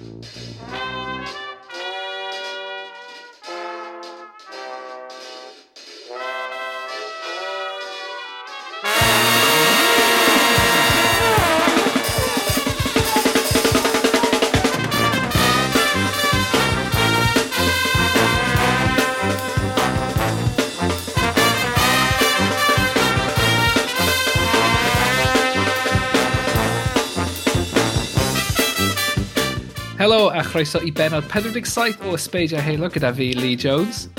「からだ!」croeso i benod 47 o Ysbeidio Helo gyda fi, Lee Jones.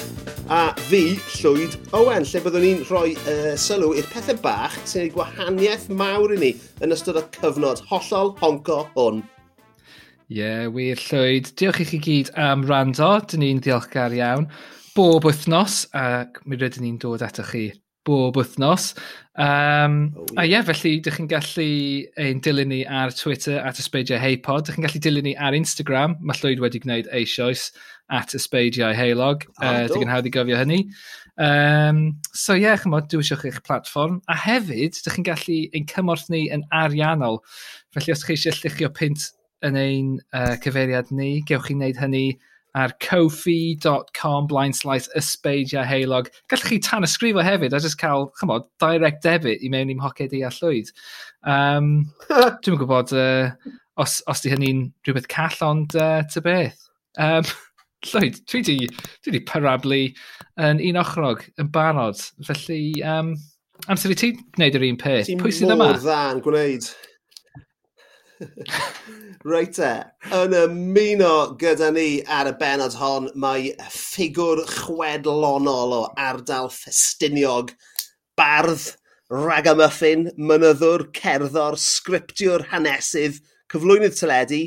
A fi, Llwyd Owen, lle byddwn ni'n rhoi uh, sylw i'r pethau bach sy'n ei gwahaniaeth mawr i ni yn ystod y cyfnod hollol honco hwn. Ie, yeah, wir Llwyd. Diolch i chi gyd am rando. Dyn ni'n ddiolchgar iawn. Bob wythnos, ac mi rydyn ni'n dod ato chi bob wythnos. Um, oh, yeah. A ie, yeah, felly ydych chi'n gallu ein dilyn ni ar Twitter at ysbeidiau heipod. Ydych chi'n gallu dilyn ni ar Instagram. Mae Llwyd wedi gwneud eisoes at ysbeidiau heilog. Oh, uh, ah, ydych chi'n hawdd i gofio hynny. Um, so ie, yeah, chymod, diwysiwch eich platform. A hefyd, ydych chi'n gallu ein cymorth ni yn ariannol. Felly os ydych chi eisiau lluchio pint yn ein uh, cyfeiriad ni, gewch chi wneud hynny ar kofi.com blaen slaith ysbeidia heilog. Gallwch chi tan ysgrifo hefyd a jyst cael, chymod, direct debit i mewn i'm hoced i a llwyd. Um, Dwi'n gwybod uh, os, os di hynny'n rhywbeth call ond uh, ty beth. Um, llwyd, dwi di, dwi di parablu yn un ochrog yn barod. Felly, um, amser i ti gwneud yr un peth. Ti'n Pwy sydd yma? Ti'n mor dda'n gwneud. Reit e, yn ymuno gyda ni ar y benod hon mae ffigwr chwedlonol o ardal ffestiniog, bardd, ragamuffin, mynyddwr, cerddor, sgriptiwr hanesydd, cyflwynydd teledu,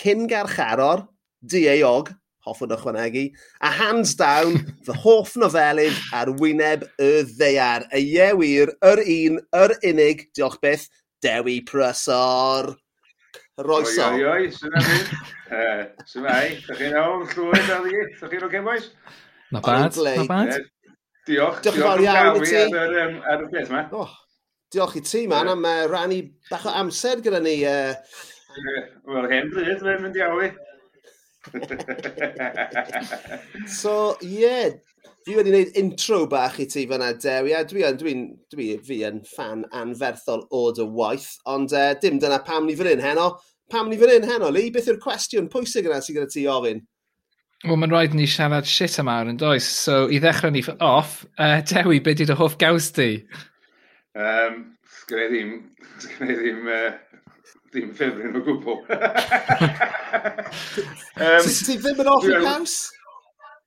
cyngarcharor, dieog, hoffwn ychwanegu, a hands down, fy hoff nofelydd ar wyneb y ddeiar. Y ie wir, yr un, yr unig, diolch byth, Dewi Prysor. Roeso. Oi, oi, oi, sy'n mynd. Eh, sy'n mynd, da chi'n awr llwyd a ddi, da chi'n oce, boys? Na bad, na bad. Eh, diolch, diolch yn fawr iawn i ti. Ar, y beth yma. Oh, diolch i ti, man, eh. am uh, rannu bach o amser gyda ni. Uh... Wel, hen bryd, fe'n mynd iawn i so, ie, yeah, Fi wedi gwneud intro bach i ti fyna, Dewi, a dwi yn, dwi'n, dwi, fi yn fan anferthol o dy waith, ond uh, dim dyna pam ni fan hyn heno. Pam ni fan hyn heno, Lee? Beth yw'r cwestiwn pwysig yna sydd gyda ti ofyn? Wel, mae'n rhaid ni siarad shit am awr yn does. So, i ddechrau ni off, e, uh, Dewi, beth di dy hoff gaws di? Um, Sgynnu ddim, sgynnu ddim, uh, ddim ffefryn o gwbl. um, ti ddim yn off i gaws?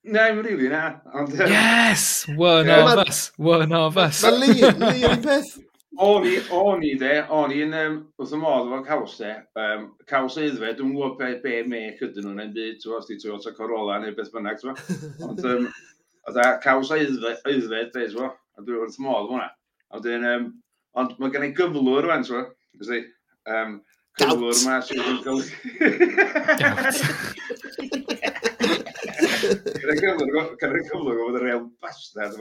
Na'n rili na. Ond, um, yes! One yeah. of us. One of us. Mae Lee, Lee yn peth. O'n i, o'n i de, o'n i'n, um, wrth y modd efo caws de, um, caws eiddfed, dwi'n gwybod be, be mec ydyn nhw'n ein byd, ti'n gwybod, Toyota Corolla neu beth bynnag, ti'n. Ond, um, oedd caws eiddfed, eiddfe, de, ti'n a dwi'n wrth y modd hwnna. Ond, um, ond mae gen i gyflwr fan, ti'n gwybod, um, gyflwr sydd sy'n golygu... Gyda'r y gyda'r gyflwg, oedd y real bastard.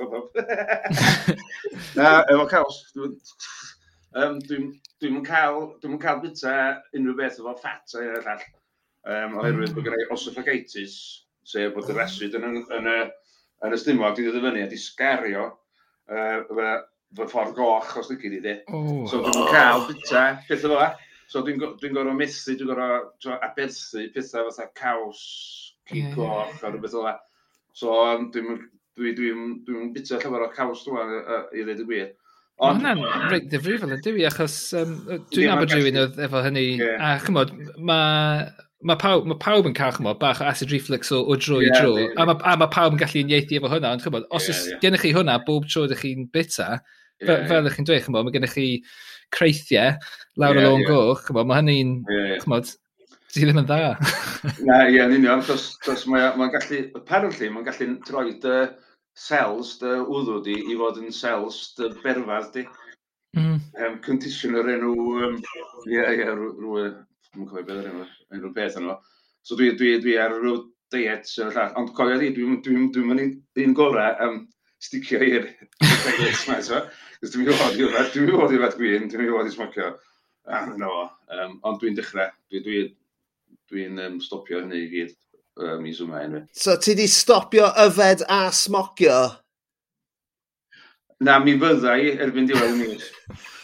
Na, efo caws, dwi'n cael, dwi'n cael bita unrhyw beth efo ffat a'i all. Um, oherwydd bod gennau osteophagitis, sef bod yr asid yn, yn, yn, yn y stymog wedi dod fyny a di sgario uh, fy ffordd goch os dwi'n gyd i di. So dwi'n cael bita, beth efo So dwi'n dwi gorau methu, dwi'n gorau aberthu pethau fatha caws, cig goch a rhywbeth ola. So, um, dwi'n dwi, dwi, dwi dwi bita llyfr o caws dwi'n i ddweud y gwir. Ond... Mae hwnna'n reit ddifrifol yn dwi, achos um, dwi'n abod rhywun oedd efo hynny. Yeah. A chymod, mae ma pawb, ma pawb yn cael chymod, bach o acid reflux o, o dro yeah, i dro. Yeah, a mae ma pawb yn gallu uniaethu efo hwnna, ond chymod, os yeah, yeah. gennych chi hwnna bob tro ydych chi'n bita, yeah, fel ydych chi'n dweud, chymod, mae gennych chi creithiau lawr yeah, o lôn yeah. goch, chymod, mae hynny'n, yeah, yeah. chymod, Ti ddim yn dda. Na, ie, yn union, dos, mae'n mae gallu, perl lli, mae'n gallu troi dy cells, dy wddw di, i fod yn cells dy berfad di. Mm. Um, conditioner enw, um, ie, ie, rwy, dwi'n cofio beth yr enw, enw beth enw. So dwi, dwi, dwi ar ryw diet, ond cofio di, dwi'n dwi, dwi, dwi, dwi un gorau, um, sticio i'r diet yma, so. Cos dwi'n mynd i fod i rhywbeth, dwi'n mynd i fod i rhywbeth gwyn, dwi'n mynd i fod i smocio. Ah, no, um, ond dwi'n dechrau, dwi, dwi, dwi'n um, stopio hynny i gyd um, mis yma enw. So ti di stopio yfed a smocio? Na, mi fyddai erbyn diwedd y mis.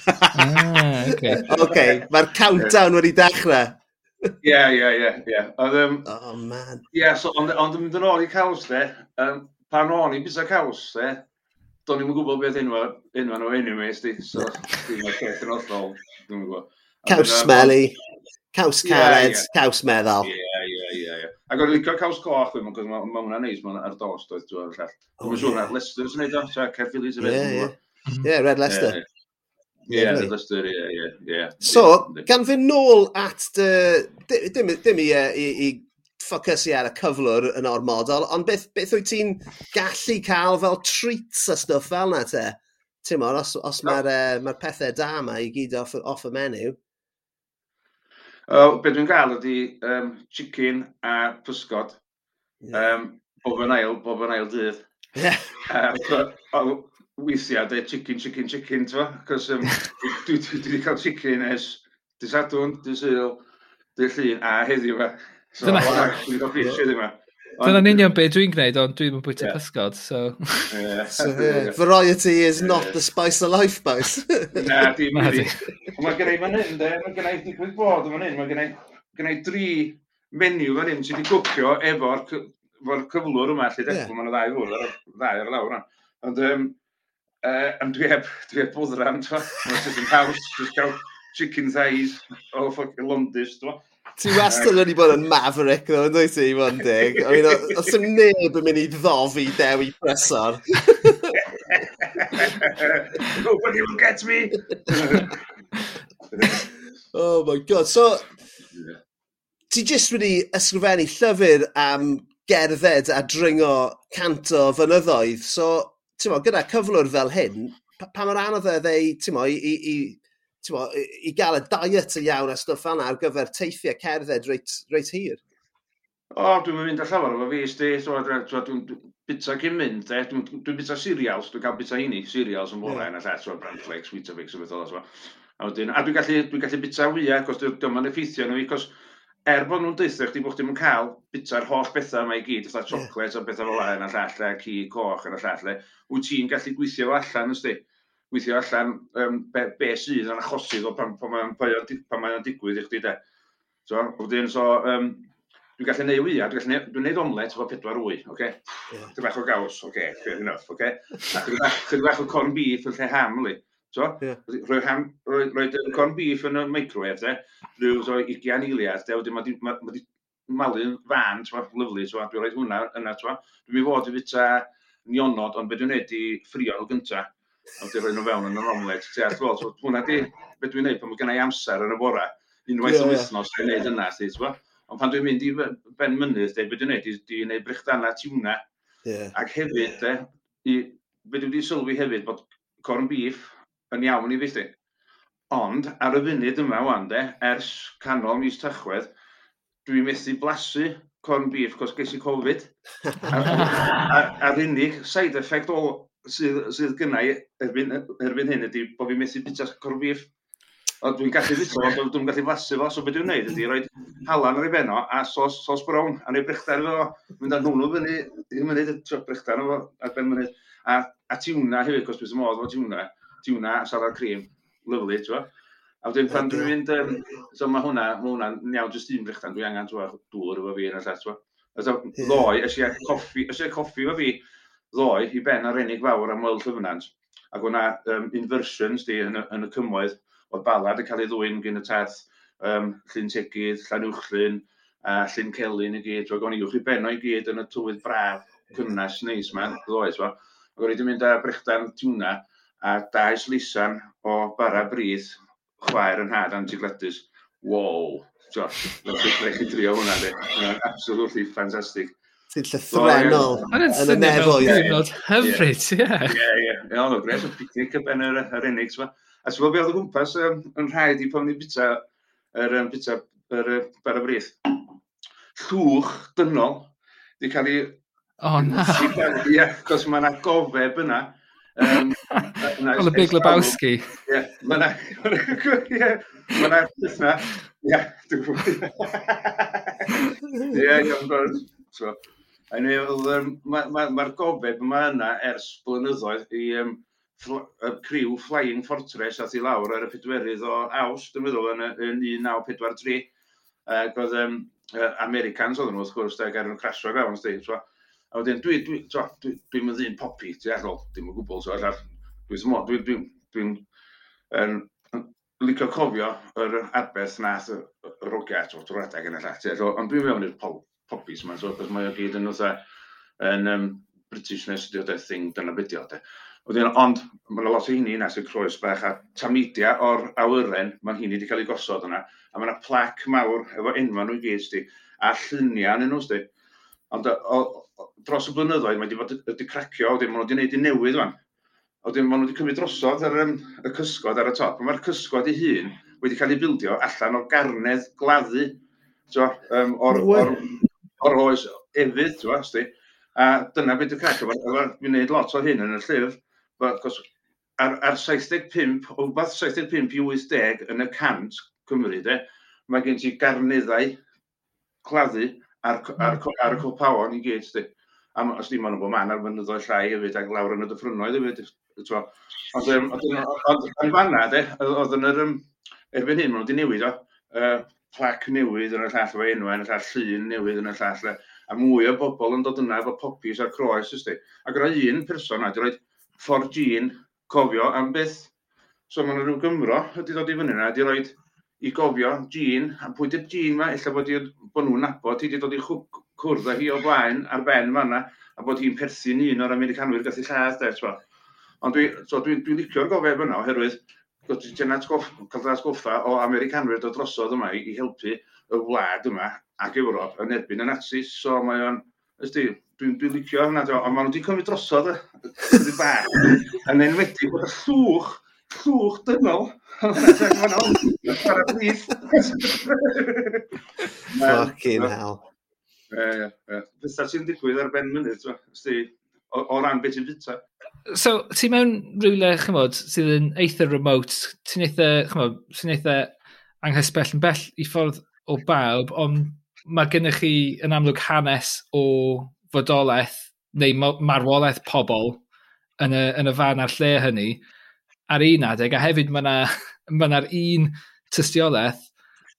ah, okay. okay. Mae'r countdown wedi dechrau. Ie, ie, ie, ie. Oh, man. Ie, yeah, so, ond yn mynd yn ôl i caws, de, um, pan o'n i busau caws, de, do'n i'm yn gwybod beth unwa, unwa nhw enw mi, di. So, dwi'n meddwl beth yn othol, dwi'n gwybod. Caws smelly. Caws caled, yeah, yeah. caws meddal. Ie, yeah, ie, ie. Ac o'n licio caws coch dwi'n meddwl, mae ma hwnna'n neis, mae'n ar dos doedd dwi'n llall. Dwi'n siŵr na, Leicester's yn neud o, tra Caerphillies yn fynd. Ie, Red Leicester. Ie, Red Leicester, ie, ie. So, gan fy nôl at dy... Dim, dim i, i, i ffocysu ar y cyflwr yn o'r model, ond beth, beth wyt ti'n gallu cael fel treats a stwff fel na te? Ti'n mor, os, os mae'r no. uh, mae pethau da yma i gyd off, off y menu. Uh, be dwi'n gael ydy um, chicken a pysgod. Yeah. Um, bob yn ail, bob yn ail dydd. Yeah. Uh, weithiau, de chicken, chicken, chicken, ti'n fa? Cos um, dwi wedi cael chicken es dysadwn, dysadwn, dysadwn, dysadwn, a heddiw fa. So, dwi'n cael fish heddiw fa. Dyna'n union beth dwi'n gwneud, ond dwi'n mynd bwyta yeah. pysgod, so... Yeah. so yeah. Variety is not yeah. the spice of life, boys. Na, dim wedi. Mae gen i fan hyn, de, mae gen i digwydd bod fan hyn, mae gen i, gen i dri menu fan hyn sydd wedi gwcio efo'r efo'r cyflwr yma, lle yeah. mae'n ddau fwr, ar ddau ar y lawr. Ond um, uh, dwi heb, dwi heb boddra am to. Mae'n sydd yn haws, jyst cael chicken thighs o ffocin Londis, dwi'n Ti wastad wedi bod yn maverick ddo, yn dweud ti, fo'n dig. I mean, os ym neb yn mynd i ddofi dewi presor. Nobody will get me. oh my god. So, ti jyst wedi ysgrifennu llyfr am gerdded a dringo canto fynyddoedd. So, ti'n mo, gyda cyflwr fel hyn, pa mor anodd e ddeu, ti'n mo, i, i, bo, i gael y diet y iawn a stwff fanna ar gyfer teithiau cerdded reit, reit hir? O, dwi'n mynd â llawer efo fi, ysdi, dwi'n bita cyn mynd, e, dwi'n dwi bita cereals, dwi'n cael bita hini, cereals yn bore yn y lle, dwi'n brandflex, wheatafix, o bethau, a wedyn, a dwi'n gallu, e, dwi gallu bita wyau, cos dwi'n ma'n effeithio nhw i, cos er bod nhw'n deithio chdi bod chdi'n cael bita'r holl bethau yma i gyd, fatha chocolate a bethau fel yna, llall, a ci coch yn y llall, wyt ti'n gallu gweithio fo allan, ysdi? gweithio allan um, be, be sydd yn achosydd o pan, pan mae'n pan mae digwydd i chdi de. So, wedyn, so, um, dwi'n gallu neud wyau, dwi'n gallu neud, dwi'n neud omlet efo pedwar wy, oce? Okay? Yeah. Dwi'n bach o gaws, oce, okay, fair enough, oce? Okay? A Dwi'n bach o corn beef yn lle ham, li. So, yeah. rhoi, ham, rhoi, rhoi corn beef yn y microwave, de, rhyw so, 20 eiliad, de, wedyn mae wedi malu'n fan, twa, lyflu, twa. dwi'n rhoi hwnna yna, twa. Dwi'n mynd fod i fita nionod, ond beth dwi'n neud i ffrio nhw gyntaf, a wedi rhoi nhw fewn yn yr omlet. Ti'n gweld, so, hwnna di, beth dwi'n neud, pan mae gennau amser yn y bora, unwaith yeah, yn wythnos, dwi'n neud yna, ti'n gweld. Ond pan dwi'n mynd i ben mynydd, de, be dwi'n neud, dwi'n neud brechdana tiwna. Yeah. Ac hefyd, de, i, be dwi wedi sylwi hefyd, bod corn beef yn iawn i fi, di. Ond, ar y funud yma, wan, de, ers canol mis tachwedd, dwi'n methu blasu corn beef, cos ges i Covid. a'r, ar, ar unig side effect o sydd, sydd gynnau erbyn, erbyn hyn ydy bod fi'n methu bita corfiff. O, dwi'n gallu bita fo, dwi'n gallu flasu fo, so beth dwi'n gwneud ydy rhoi halan ar ei benno a sos, sos brown, a neud brechdan efo, mynd ar hwnnw fyny, i mynydd y brechdan efo, ar ben mynydd. A, a tiwna hefyd, cos beth modd o tiwna, tiwna a salad cream, lyflu, ti'n A wedyn pan dwi'n mynd, um, so mae hwnna, mae hwnna'n iawn jyst un brechdan, dwi angen dŵr efo fi yn y llet, ti'n So, loi, eisiau coffi, eisiau coffi efo fi, ddoe i ben ar enig fawr am Wel Llyfnant, ac o'na um, inversions di yn, y, yn y cymoedd oedd balad yn cael ei ddwy'n gyn y tath um, Llyn Tegydd, Llanuwchlyn, a Llyn Celyn i gyd. Ac o'n uwch i ben o'i gyd yn y tywydd braf, cynnas, neis ma, ddoe. ma. Ac o'n i wedi mynd â brechdan tiwna a daes lisan o bara brith chwaer yn had antigladus. Wow! Josh, dwi'n chi drio hwnna, de. Absolutely fantastic sy'n llythrenol yn y nefol. Yn hyfryd, ie. Ie, ie. Iawn, oedd gres o picnic y ben yr, yr unig. A ti'n gwybod beth oedd o gwmpas um, yn rhaid i pan ni bita yr um, bita yr bar y brith. Llwch dynol wedi cael ei... O, na. Ie, cos mae yna gofeb yna. Um, Fel y Big Lebowski. Ie, mae yna... Ie, mae yna... Ie, dwi'n gwybod. Ie, ie, Mae'r ma, ma gofeb yma yna ers blynyddoedd i um, ffl, y criw Flying Fortress ath i lawr ar y pedwerydd o aws, dwi'n meddwl, yn, yn 1943. Uh, oedd um, Americans oedden nhw, wrth gwrs, ac arnyn nhw'n crasio fewn, sti. So, a wedyn, dwi'n dwi, dwi, dwi, dwi, dwi ddyn popi, ti arol, dim yn gwbl, so, allar, dwi'n dwi, dwi, dwi, dwi, licio cofio yr arbeth nath y rogiau at o'r adag yn y llati, ond dwi'n mewn i'r pol popis yma, so, cos mae o gyd yn oedd yn um, Britishness ydi o thing, dyna beth o. Oedden, ond mae lot o hynny nes sy'n croes bach, a tamidia o'r awyren, mae'n hynny wedi cael ei gosod yna, a mae yna plac mawr efo enwa nhw i gyd, sti, a lluniau yn nhw, sti. Ond o, o, dros y blynyddoedd, mae wedi bod wedi cracio, oedden, maen nhw wedi gwneud i newydd fan. Oedden, maen nhw wedi cymryd drosodd ar um, y cysgod ar y top, mae'r cysgod ei hun wedi cael ei bildio allan o garnedd gladdu, so, um, o'r, o'r o'r oes efydd, ti'n gwybod, sti. A dyna beth dwi'n cadw, dwi'n gwneud lot o hyn yn y llyfr, ar, ar 75, o beth 75 i 80 yn y cant Cymru, de, mae gen ti garneddau claddu ar, ar, ar ar y cwpawon i gyd, sti. A os dim ond bod man ar fynyddoedd llai hefyd, ac lawr yn y dyffrynoedd hefyd, ti'n Ond yn fanna, de, oedd yn yr, erbyn hyn, maen nhw wedi newid o, Uh, plac newydd yn y llall efo enwau, yn y llall llun newydd yn y llall. A mwy o bobl yn dod yna efo popis a'r croes, ysdi. Ac roedd un person a wedi roed ffordd gin cofio am beth. So mae'n yna rhyw Gymro wedi dod i fyny yna, wedi roed i gofio gin, a pwy dy'r gin ma, illa bod, bod nhw'n nabod, hi wedi dod i cwrdd â hi o blaen ar ben fanna, a bod hi'n perthyn un o'r Americanwyr gath i lladd, de, Ond dwi'n so dwi, dwi licio'r gofeb yna, oherwydd dyna atgoffa o Americanwyr dod drosodd yma i, i helpu y wlad yma ac Ewrop yn erbyn y nazis, so mae o'n, ysdi, dwi'n dwi licio hwnna, ond maen nhw wedi cymryd drosodd y bach, yn enwedig bod y llwch, llwch dynol, Fucking hell. Ie, ie, ie. Fysa ti'n digwydd ar ben mynydd, ysdi, o, o ran beth i'n fita. So, ti mewn rhywle, chymod, sydd yn eitha remote, ti'n eitha, chymod, ti'n eitha anghysbell yn bell i ffordd o bawb, ond mae gennych chi yn amlwg hanes o fodolaeth neu marwolaeth pobl yn y, yn y fan a'r lle hynny ar un adeg, a hefyd mae yna ma, un tystiolaeth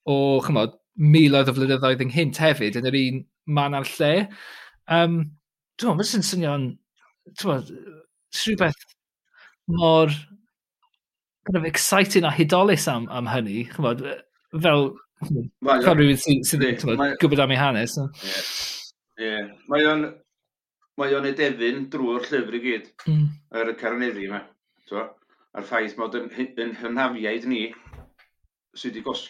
o, chymod, miloedd o flynyddoedd ynghynt hefyd yn yr un man a'r lle. Um, Dwi'n meddwl, mae'n swnio'n bod, rhywbeth mor kind of exciting a hudolus am, am hynny, chymod, fel fel rhywun sy'n sy, sy, gwybod am ei hanes. Ie, mae o'n mae o'n edefyn drwy'r llyfr i gyd, mm. yr carneddi yma. A'r ffaith mod yn, yn hynhafiaid ni sydd wedi gos,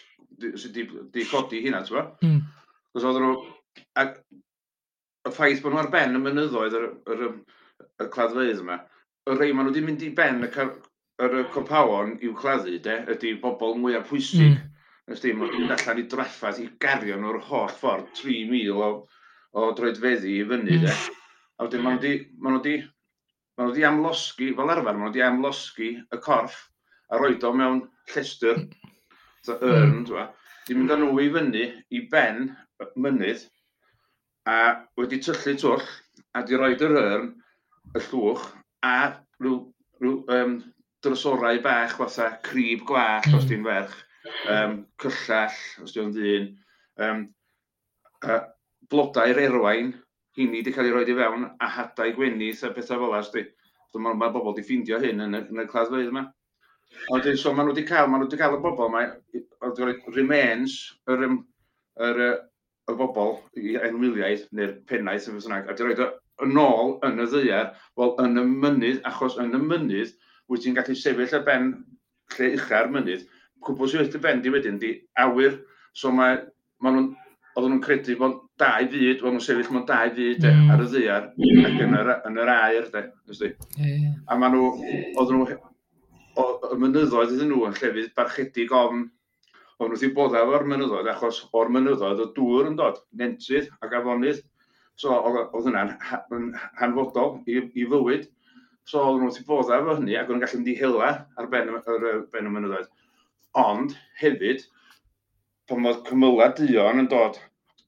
sydd wedi codi hynna, ti'n fa? Mm. Cos oedd nhw... Ac y ffaith bod nhw ar ben y mynyddoedd, yr, yr, yr y claddfeydd yma, y rei maen nhw wedi mynd i ben y yr copawon i'w claddu, de, ydy bobl mwyaf pwysig. Mm. Ysdi, maen nhw'n mynd allan i draffaeth i gario nhw'r holl ffordd 3,000 o, o droedfeddi i fyny, de. Mm. A wedyn maen nhw wedi maen nhw wedi amlosgu, fel arfer, maen nhw wedi amlosgu y corff a roed o mewn llestr, ta yrn, mm. Di mynd â nhw i fyny i ben mynydd a wedi tyllu twll a di roed yr yrn y llwch, a rhyw, rhyw um, drysorau bach, fatha crib gwach, mm. os di'n ferch, um, cyllall, os di'n ddyn, um, a blodau'r erwain, hynny wedi cael ei roi i fewn, a hadau gwenith a pethau fel as di. Mae ma bobl wedi ffeindio hyn yn y, yn y claddfeydd yma. Ond so maen nhw wedi cael, maen nhw wedi cael y bobl yma, oedd wedi remains yr, yr, yr, y bobl i enwyliaeth neu'r pennaeth yn fysa a wedi roed yn ôl yn y ddaear, wel yn y mynydd, achos yn y mynydd, wyt ti'n gallu sefyll y ben lle uchaf mynydd, cwbl sy'n wedi ben di wedyn di awyr, so mae, ma nhw'n, oedden nhw'n credu bod dau fyd, oedden nhw'n sefyll mewn dau fyd de, mm. ar y ddaear, ac yn yr, yn yr air, de, ysdi. Yeah. A maen nhw, oedden nhw, o, y mynyddoedd iddyn nhw yn llefydd barchedig ofn, oedden nhw wedi bod efo'r mynyddoedd, achos o'r mynyddoedd o dŵr yn dod, nentydd ac afonydd, So oedd hwnna'n ha, hanfodol i, i fywyd. So oedden nhw wrth i efo hynny ac o'n gallu mynd i hila ar ben, ar, ar ben y mynyddoedd. Ond hefyd, pan oedd cymylau dion yn dod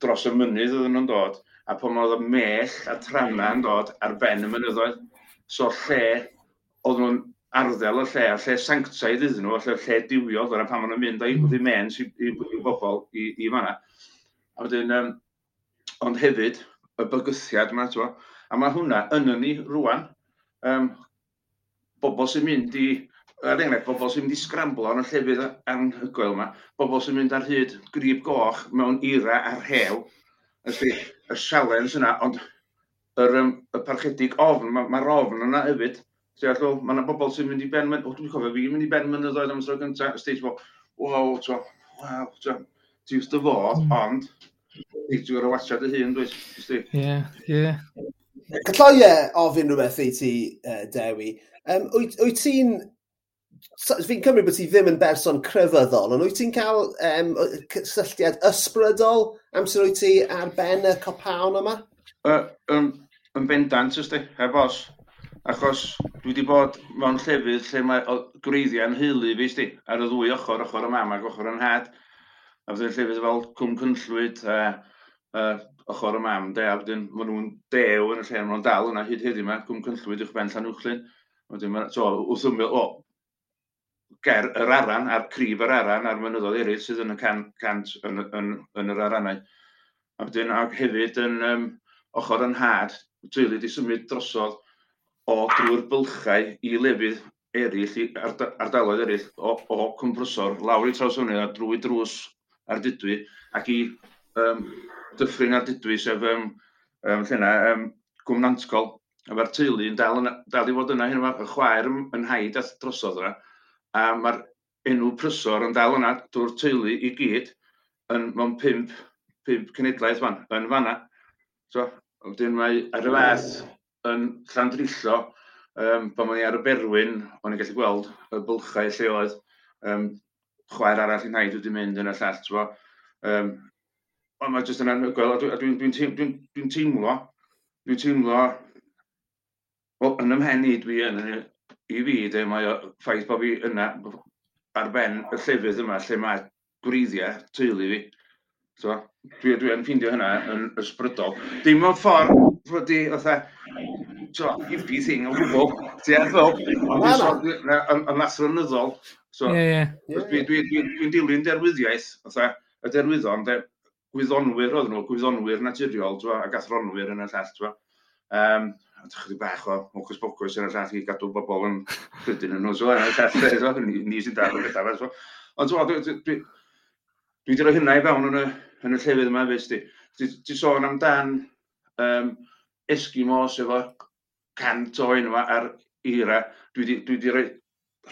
dros y mynydd oedden nhw'n dod, a pan oedd y mech a trana yn dod ar ben y mynyddoedd. So lle, oedd nhw'n arddel y lle, a lle sanctaidd iddyn nhw, a lle, lle diwio, dyna pan maen nhw'n mynd a'i mm. wedi mens i, i, i bobl i, i fanna. A wedyn, um, ond hefyd, y bygythiad yma, ti'n A mae hwnna yn ni rwan, um, bobl sy'n mynd i, er enghraifft, bobl sy'n mynd i sgramblo yn y llefydd anhygoel yma, bobl sy'n mynd ar hyd grib goch mewn ira a'r hew, ysdi, y sialens yna, ond yr, um, y parchedig ofn, mae'r ma, ma ofn yna hefyd, Ti'n mae yna bobl sy'n mynd i ben, o, dwi'n cofio fi, mynd i ben mynyddoedd am y tro gyntaf, ysdi, ti'n wow, ti'n wow, ti'n fo, hmm. ond, Ti'n gwrdd o wasiad y hun, dwi? Ie, ie. Callai e ofyn rhywbeth i ti, uh, Dewi. Um, wyt ti'n... Fi'n cymryd bod ti ddim yn berson crefyddol, ond wyt ti'n cael um, cysylltiad ysbrydol amser wyt ti ar ben y copawn yma? Uh, um, yn bendant, ysdi, heb os. Achos dwi wedi bod mewn llefydd lle mae gwreiddiau'n hulu fi, ysdi, ar y ddwy ochr, ochr y mam ac ochr yn had. A fydden llefydd fel Cwm Cynllwyd a, a ochr y mam, de, a wedyn maen nhw'n dew yn y lle, maen nhw'n dal yna hyd heddi yma, Cwm Cynllwyd uwch ben Llanwchlyn. Wedyn, ma, so, wrth ymwyl, o, ger yr aran, a'r crif yr aran, a'r mynyddoedd eraill sydd yn y can, cant yn, yn, yn, yr arannau. A wedyn, ac hefyd yn um, ochr yn had, teulu wedi symud drosodd o drwy'r bylchau i lefydd eraill, i ardaloedd eraill o, o Cwmbrysor, lawr i traws Trawsfynu a drwy drws ar dydwy, ac i um, dyffryn ar dydwy, sef um, um, llena, um, gwmnantgol, a mae'r teulu yn dal, yn, dal i fod yna, hyn yma, y chwaer yn, yn haid at drosodd yna, a mae'r enw prysor yn dal yna drwy'r teulu i gyd, yn, mewn pimp, pimp cenedlaeth fan, yn fanna. So, wedyn mae ar y fath yn Llandrillo, um, pan o'n i ar y berwyn, o'n i'n gallu gweld y bylchau lle oedd um, chwaer arall yn haid wedi mynd yn y llall, ti'n Um, ond mae jyst yn anhygoel, a dwi'n dwi, dwi, dwi, dwi teimlo, dwi'n teimlo, o, yn ymhen i dwi yn, i fi, de, mae o ffaith bod fi yna ar ben y llefydd yma lle mae gwreiddiau teulu fi. So, dwi, dwi yn ffeindio hynna yn ysbrydol. Dim ond ffordd fod i, otha, so, hippie thing o gwbl, ti ethol, ond yn math rynyddol, So, yeah, yeah. Dwi'n dwi, dwi, dwi dilyn derwyddiaeth, fatha, y derwyddon, de, gwyddonwyr oedd nhw, gwyddonwyr naturiol, twa, ac athronwyr yn y llall. Twa. Um, a chydig bach o mwcus bocus yn y llall i gadw bobl yn rydyn yn nhw, so, yn y llall, so, ni, ni sy'n darfod beth arall. So. Ond twa, dwi, dwi, dwi wedi rhoi hynna i fewn yn y, yn y llefydd yma, fes di. Ti sôn amdan um, Eskimos efo cant oen yma ar Eira, dwi wedi rhoi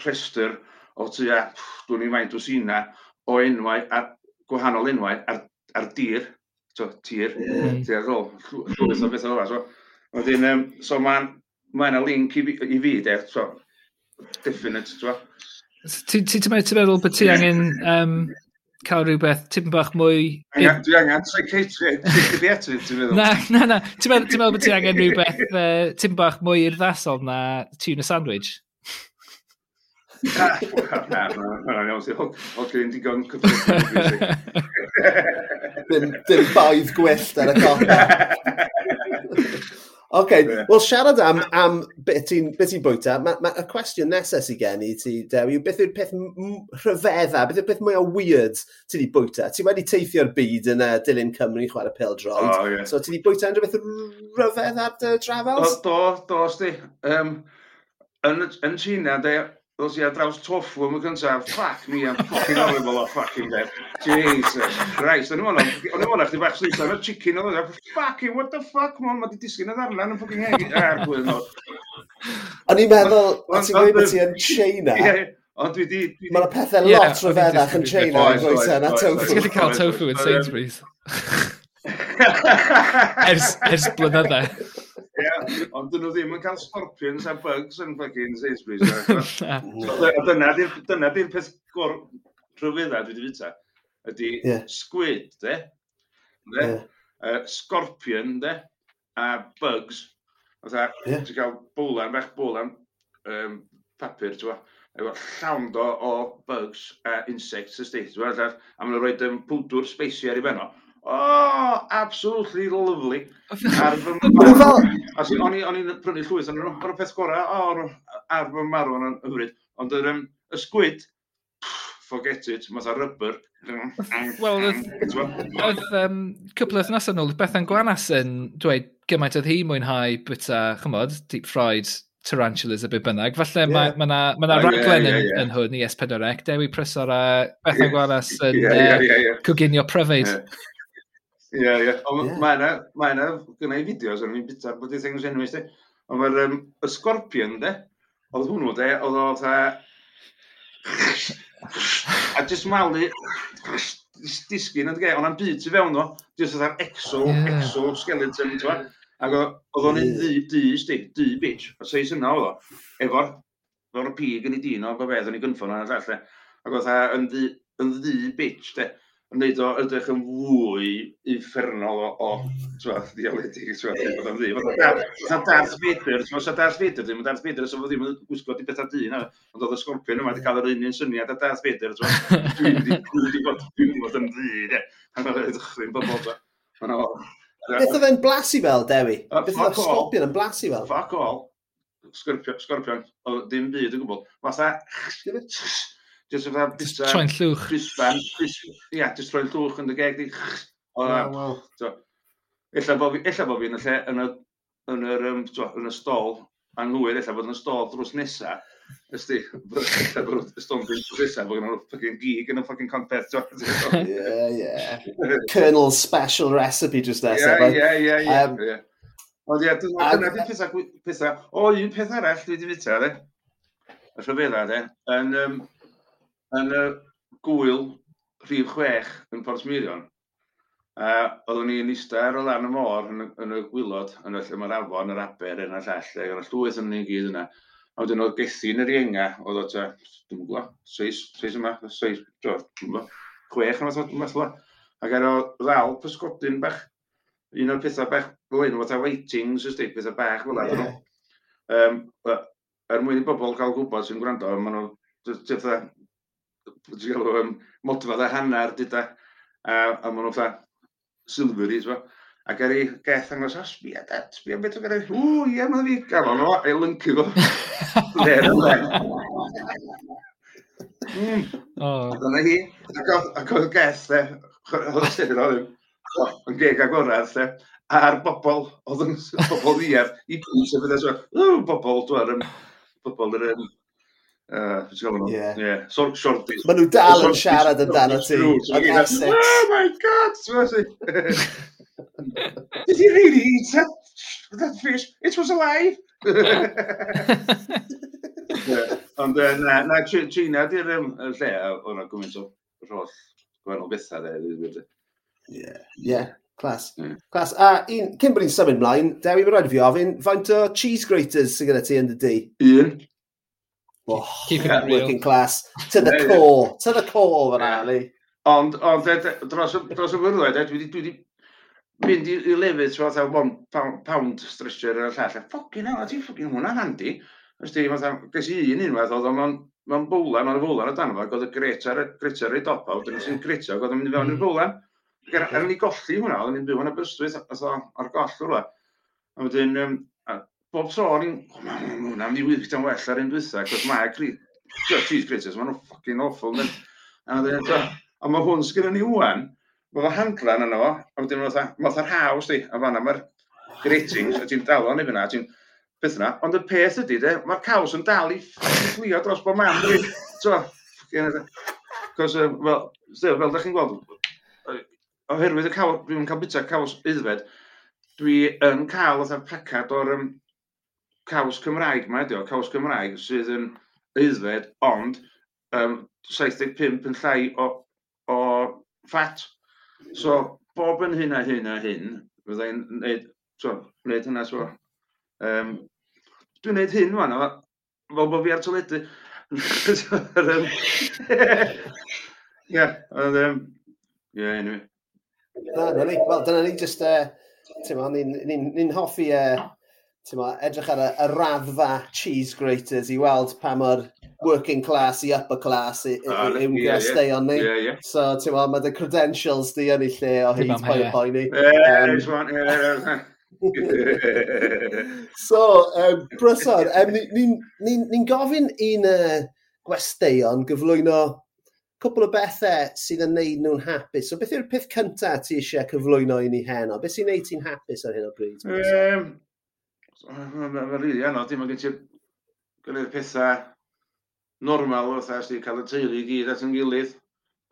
rhestr o tua, dwi'n i faint o sina, o enwau, ar, gwahanol enwau, ar, ar dir, so, tir, yeah. tir ar ôl, llwyth o mm. bethau o'r so, Wedyn, um, so mae'n ma yna link i fi, i fi de, so, definite, so. Ti, ti, ti meddwl bod ti angen um, cael rhywbeth tipyn bach mwy... Dwi angen psychiatri, ti'n meddwl? Na, na, na. Ti'n meddwl bod ti angen rhywbeth uh, tipyn bach mwy urddasol na tuna sandwich? Na, mae'n iawn sydd. Ond gen i'n digon cyfrifol. Dim baedd gwyllt ar y copa. OK, yeah. wel siarad am, am beth ti'n ti bwyta, mae ma, y cwestiwn nesaf sy'n gen i ti, Dewi, yw beth yw'r peth rhyfedda, beth yw'r peth mwy o weird ti wedi bwyta? Ti wedi teithio'r byd yn uh, Dilyn Cymru chwarae pil droed, oh, yeah. so ti wedi bwyta unrhyw beth rhyfedd ar dy drafels? Do, do, do, sti. Um, yn, yn China, de, Dos i ar draws tofu am y cyntaf, ffac mi am ffocin horrible o ffocin beth. Jesus Christ, o'n i'n mwyn chdi bach sleitha, o'n chicken o'n i'n ffocin, what the fuck, mon, ma di disgyn y ddarlan yn ffocin hegi. Er, gwyn o. O'n i'n meddwl, o ti'n gweud bod ti yn China? Ie, Ond dwi di... Mae yna pethau lot rhyfeddach yn China yn gweithio e? na tofu. Ti'n gallu cael tofu yn Sainsbury's. Ers blynyddau. Ie, ond dyn nhw ddim yn cael scorpions a bugs yn ffagin Sainsbury's. Dyna di'r peth gor rhyfedda dwi wedi fita. Ydy yeah. squid, de? de? Yeah. Uh, scorpion, de? A bugs. Fytha, yeah. ti'n cael bwlan, bach bwlan um, papur, ti'n efo llawn do o bugs a insects ysdi. A maen nhw'n rhoi pwdwr speisi ar ei benno. O, absolutely lovely. Ar fy marw. O'n i'n prynu llwyth, o'n o'r peth gorau o'r ar fy marw yn hyfryd. Ond yr um, y ysgwyd, forget it, mae'n rybr. Wel, oedd um, cwpl o thnos yn ôl, Bethan Gwanas yn dweud gymaint oedd hi mwynhau byta, chymod, deep fried tarantulas a byd bynnag. Falle yeah. mae yna ma, ma, ma oh, raglen yeah, yeah, yeah. yn, yn hwn i S4C, Dewi Prysor a Bethan yeah. Gwaras yn yeah, yeah, yeah, yeah. Uh, coginio pryfyd. Yeah. Ie, ie. Ond mae yna, mae yna, gynnau fideos o'n fi'n bita, bod i things enwys, de. Ond mae'r um, y scorpion, de, oedd hwnnw, de, oedd o tha... A jyst malu, disgyn, ond ge, ond am byd tu fewn o, jyst oedd ar exo, yeah. exo skeleton, ti'n fa? Ac oedd o'n un ddi, ddi, sti, ddi bitch, a seis yna oedd o, efo'r, efo'r pig yn ei dyn o, bo beth yn ei gynffon o'n all, Ac oedd e yn ddi, yn ddi bitch, de yn neud o ydych yn fwy uffernol o, o twad, dialedig, twad, bod am ddim. Sa Darth Vader, sa Darth Vader ddim yn Darth Vader, so fod ddim yn gwisgo di bethau dyn, ond oedd y scorpion yma wedi cael yr un un syniad a Darth Vader, dwi'n wedi bod, dwi'n bod yn dyn, a mae'n edrychyn bobl, Beth oedd e'n blasu fel, Dewi? Beth oedd scorpion yn blasu fel? Fuck all. Scorpion, scorpion, ddim byd yn gwybod. Fatha, Just fatha bita... Troi'n llwch. Crisban. Ia, just troi'n llwch yn dy geg di. O, yeah, ella bod fi, ella bo fi yn y lle, yn y, yn yr, um, yn y stol, anghywir, ella bod yn y stol drws nesa. Ysdi, ella bod y stol drws nesa, bod yna'n ffocin gig yn y ffocin contest. Ie, ie. Colonel special recipe just nesa. Yeah, ie, ie, ie. Um, yeah. Ond ie, dyna di pethau, pethau, o un peth arall dwi wedi fita, de, y rhyfedda, de, yn, um, yn y gwyl rhif chwech yn Portsmirion, a oeddwn ni'n eista ar o lan y môr yn, yn y gwylod, yn y lle mae'r afon, yr aber, yn y llall, ac yn y llwyth yn ni'n gyd yna. A wedyn oedd gethin yr ienga, oedd o ta, dwi'n gwybod, seis, seis yma, seis, dwi'n gwybod, chwech yma, dwi'n gwybod, ac ar o ddal pysgodyn bach, un o'r pethau bach, fel un, fatha weightings, ysdi, pethau bach fel yeah. Um, er mwyn i bobl cael gwybod sy'n gwrando, maen nhw, galw, um, modfa dda hanner, dyda. A, a maen nhw'n fatha silveries, fa. Ac ar ei geth angos, o, sbia, dad, sbia beth o gyda fi. O, ie, mae fi gafon o, ei lyncu fo. Fer yn len. A dyna hi. Ac oedd geth, de, oedd y sydd e, oedd yn geg agorad, de, a'r bobl, oedd yn bobl ddiaf, i pwys y fydda, so, bobl, dwi'n bobl yr Uh, yeah. yeah. So, short, Maen nhw dal yn siarad amdano ti. Yn Essex. Oh my god! Did he really eat that, that fish? It was alive! Ond na, na, Gina, di'r um, lle o'na gwmynt o roll gwahanol bethau dde. Ie, ie, clas. Clas, a un, cyn bod ni'n symud mlaen, Dewi, mae'n rhaid i fi ofyn, faint o cheese graters sydd gyda ti yn dy di? Un. Oh, Keeping it real. Working class. To the core. To the core, fan Ali. Ond, ond, dros, dros y bwrdd dwi wedi, dwi wedi mynd i, i lefydd, fatha, one pound, pound stretcher yn y llall. Ffocin hell, a ti'n ffocin hwnna'n handi. Ys Ysdi, fatha, ges i un unwaith, oedd o'n Mae'n bwlan, mae'n bwlan o dan yma, oedd y gretar, gretar ei dop awd, yn sy'n gretar, oedd yn mynd i fewn i'r mm. bwlan. Er ni golli hwnna, oedd o'n byw yn y bystwyth, oedd ar goll rhywle. A wedyn, um, bob tro o'n i'n, o, ma ma' ma' hwnna'n mynd i wyth yn well ar un dwytha, cos mae cheese graters, maen nhw'n ffucking awful. A mae hwn sgynnu ni wwan, mae fo handlan yno fo, a wedyn mae'n fatha, mae'n fatha'r haws di, a fanna mae'r gratings, a ti'n dal o'n efo na, ti'n beth yna, ond y peth ydy, de, mae'r caws yn dal i fflio dros bod man, dwi, so, cos, fel, fel da chi'n gweld, oherwydd y caws, dwi'n cael bita caws uddfed, dwi yn cael oedd pacad o'r um, caws Cymraeg mae ydi o, caws Cymraeg sydd yn aeddfed, ond um, 75 yn llai o, o ffat. So, bob yn hyn a hyn a hyn, fyddai'n gwneud, so, gwneud hynna, so. Um, dwi'n gwneud hyn, fan o, fel bod fi ar toledu. Ie, ond, ie, anyway. Na, na ni. Wel, dyna ni, just, uh, ti'n ma, ni'n ni, ni hoffi uh, ma, edrych ar y, y raddfa cheese graters i weld pa mor working class i upper class yw'n gwesteion ni. So, ti'n ma, mae dy credentials di yn ei lle o hyd pwy o pwy ni. So, um, Brysor, um, ni'n ni, ni, ni gofyn un uh, gwesteion gyflwyno cwbl o bethau sydd yn neud nhw'n hapus. So beth yw'r peth cyntaf ti eisiau cyflwyno i ni heno? Beth sy'n neud ti'n hapus ar hyn o bryd? Um, Mae'n rili anodd, dim ond gen ti gilydd pethau normal o fatha, ysdi cael y teulu i gyd at yn gilydd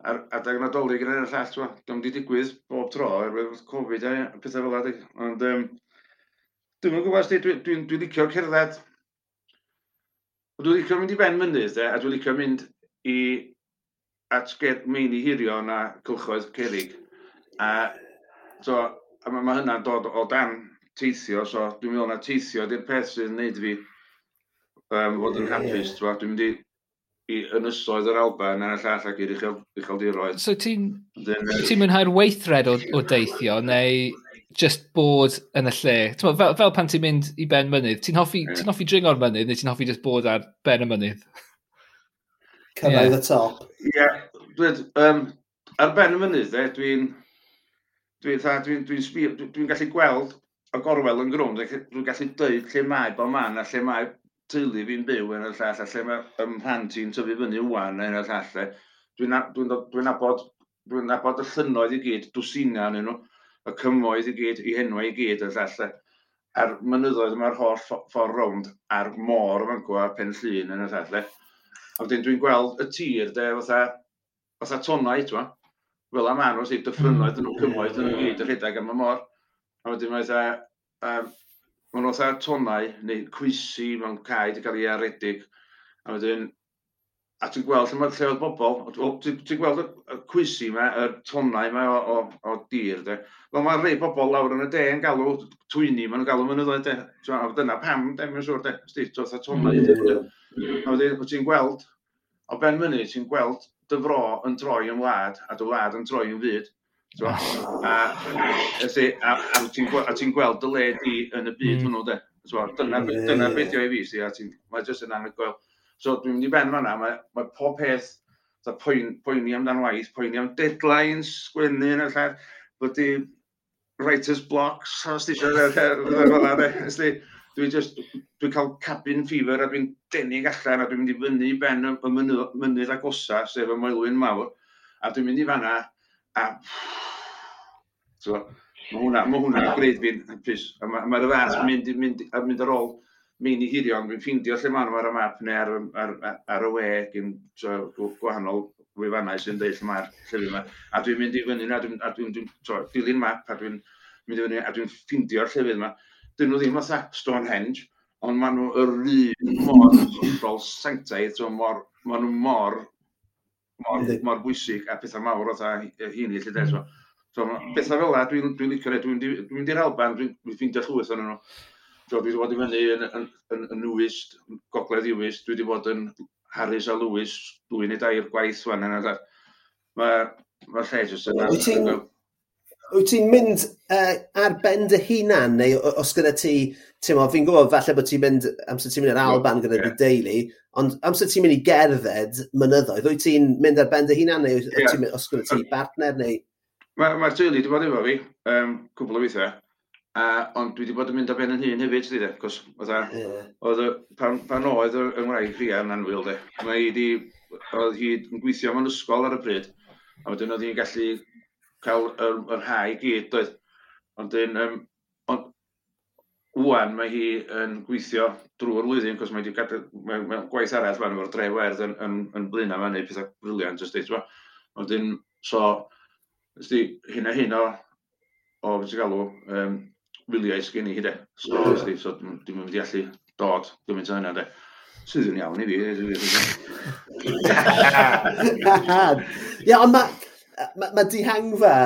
ar adeg nadolig yn yr llall, twa. Dwi'n di digwydd bob tro, erwydd Covid a pethau fel adeg. Ond um, dwi'n gwybod gwybod, dwi'n dwi, dwi licio cerdded. Dwi'n licio mynd i ben mynydd, de, a dwi'n licio mynd i at get meini hirio na cylchoedd cerig. A, so, a mae ma hynna'n dod o dan teithio, so dwi'n meddwl na teithio ydy'r peth sy'n neud fi um, fod yn hapus, yeah. dwi'n mynd i, i ynysoedd yr Alban a'r llall ac i'r uchel ucheldiroedd. So ti'n ti mwynhau'r weithred o, o deithio, neu just bod yn y lle? Tma, fel, fel pan ti'n mynd i ben mynydd, ti'n hoffi, yeah. ti hoffi dringo'r mynydd, neu ti'n hoffi just bod ar ben y mynydd? Cynnau yeah. y top. Ie, yeah. um, ar ben y mynydd, e, dwi'n... Dwi'n dwi, dwi, dwi, dwi, dwi gallu gweld y gorwel yn grwnd, dwi'n gallu dweud lle mae bo man a lle mae teulu fi'n byw yn y llall, a lle mae ym mhan ti'n tyfu fyny wwan yn y llall. Eh. Dwi'n dwi dwi nabod, dwi nabod y llynnoedd i gyd, dwsina yn nhw, y cymoedd i gyd, i henwau i gyd y llall. Eh. A'r mynyddoedd yma'r holl ffordd rownd a'r môr yma'n gwa pen llun yn y llall. Eh. A wedyn dwi'n gweld y tir, de, fatha, fatha tonnau, twa. fel am anwys i dyffrynoedd mm. yn nhw cymoedd yn nhw gyd y rhedeg am y môr. A wedyn mae dda, um, mae'n otha tonau, neu cwysi mewn cae wedi cael ei aredig. A wedyn, a ti'n gweld lle mae lle oedd bobl, ti'n gweld y cwysi yma, y tonnau yma o, o, o dir, de. Wel mae rei bobl lawr yn y de yn galw twyni, maen nhw'n galw mynyddoedd, de. A dyna pam, de, mae'n siŵr, de. Sti, oedd y tonnau. Mm. A wedyn, ti'n gweld, o ben myny, ti'n gweld dy fro yn troi yn wlad, a dy wlad yn troi yn fyd. A, a, a ti'n gweld dy le di yn y byd mm. hwnnw, de. Dyna, yeah, hmm. dyna beth yw ei fi, si, a ti'n, mae jyst yn anhygoel. So, dwi'n mynd i ben fan'na, mae, mae pob peth, da poen, poeni amdan waith, poeni am deadlines, sgwennu yn y lle, bod i writer's blocks, os ti eisiau, dwi just, dwi cael cabin fever a dwi'n denig allan a dwi'n mynd i fyny ben y mynydd agosa, sef y moelwyn mawr, a dwi'n mynd i fan'na A... So, mae hwnna, mae hwnna gwneud fi'n hapus. A mae'r ma fath yn mynd, mynd, mynd ar ôl mi'n i hirion, fi'n ffindio lle maen nhw ar y map neu ar, ar, ar y we gyn so, gwahanol wefannau sy'n deud lle mae'r llefydd yma. A dwi'n mynd i fyny a dwi'n dwi, dwi, dwi, dilyn map a dwi'n mynd i fyny a dwi'n ffindio'r llefydd yma. Dyn nhw ddim fatha Stonehenge, ond maen nhw yr un mor control sanctaidd, so mor, maen nhw mor mor, mor bwysig a pethau mawr o ta hyn i lle de. So, mm. so pethau fel yna, dwi'n dwi licio rhaid, dwi'n mynd i'r Alban, dwi'n ffeindio llwyth o'n nhw. So, dwi wedi bod i fyny yn, yn, yn, yn Newist, Gogledd Iwist, dwi wedi bod yn Harris a Lewis, dwy neu dair gwaith fan yna. Mae ma lle jyst yna. Wyt ti'n Wyt ti'n mynd uh, ar ben dy hunan neu o- os gyda ti ti'n t'mo' fi'n gwybod falle bod ti'n mynd amser ti'n mynd i'r Alban gyda dy deulu ond amser ti'n mynd i gerdded mynyddoedd wyt ti'n mynd ar ben dy hunan neu wyt wyt ti'n mynd os gyda ti partner, neu... Mae'r ma teulu wedi bod efo fi, um, cwbl o weithiau, a, ond dwi wedi bod yn mynd ar ben yn hun hefyd, dwi de, cos oedd yeah. pan, pan oedd yng Ngwraig fi yn anwyl, de, mae hi wedi, oedd hi yn gweithio mewn ysgol ar y bryd, a wedyn oedd hi'n gallu cael yr, yr ha i gyd, doedd. Ond dyn, um, ond wwan mae hi yn gweithio drwy'r flwyddyn, cos mae wedi gadael, mae, mae gwaith arall fan efo'r dre werdd yn, yn, yn blin am neu pethau briliant, ysdi, ti'n Ond dyn, so, ysdi, hyn a hyn o, o, beth i galw, um, wyliau sgen i hi, de. So, ysdi, so, dim yn mynd i allu dod, dim yn hynna, de. Sydd yn iawn i fi. Ie, ond mae mae ma dihangfa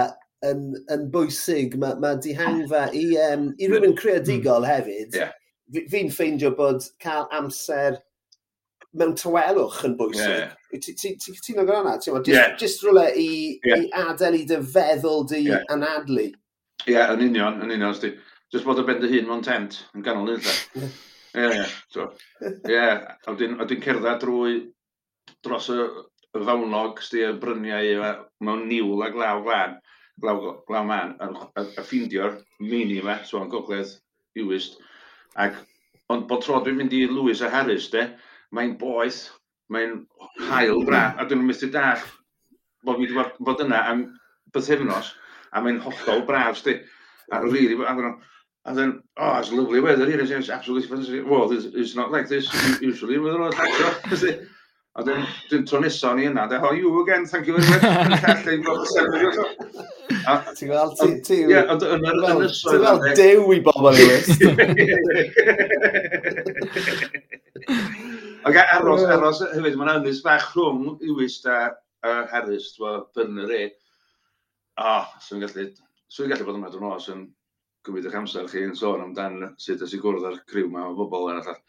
yn, yn bwysig, mae ma dihangfa i, um, i rhywun creadigol hmm. hefyd. Yeah. Fi'n ffeindio bod cael amser mewn tawelwch yn bwysig. Ti'n ogor hwnna? Just rhywle i, yeah. i adael i dy feddwl di yeah. anadlu. Ie, yeah, yn union, yn union. Sti. Just bod y bend y hun mewn tent yn ganol nid. lle. Ie, ie. Ie, a wedyn cerdded drwy dros y y fawnog sydd y bryniau yma, mewn niwl a glaw glan, glaw, glaw man, a, a a ffindio'r mini yma, so yn gogledd iwist. Ac, ond bod tro dwi'n mynd i Lewis a Harris, de, mae'n boeth, mae'n hael bra, a dwi'n methu dall bod fi wedi bod yna am bythefnos, a mae'n hollol braf, sti. A rili, a dwi'n And then, oh, it's lovely weather here. It's absolutely fantastic. Well, it's, it's not like this usually with a lot of A dyn, dyn tro nesaf ni yna, dweud, oh, you again, thank you very much. Ti'n gweld, ti... Ti'n gweld dew i bobl i wist. Ac aros, aros, hefyd, mae'n ynys fach rhwng i wist a, a Harris, dwi'n bynner i. O, swn i'n gallu, swn gallu bod yma dwi'n nos yn gymryd eich amser chi yn sôn amdan sut ys i gwrdd ar criw yma o bobl yn all.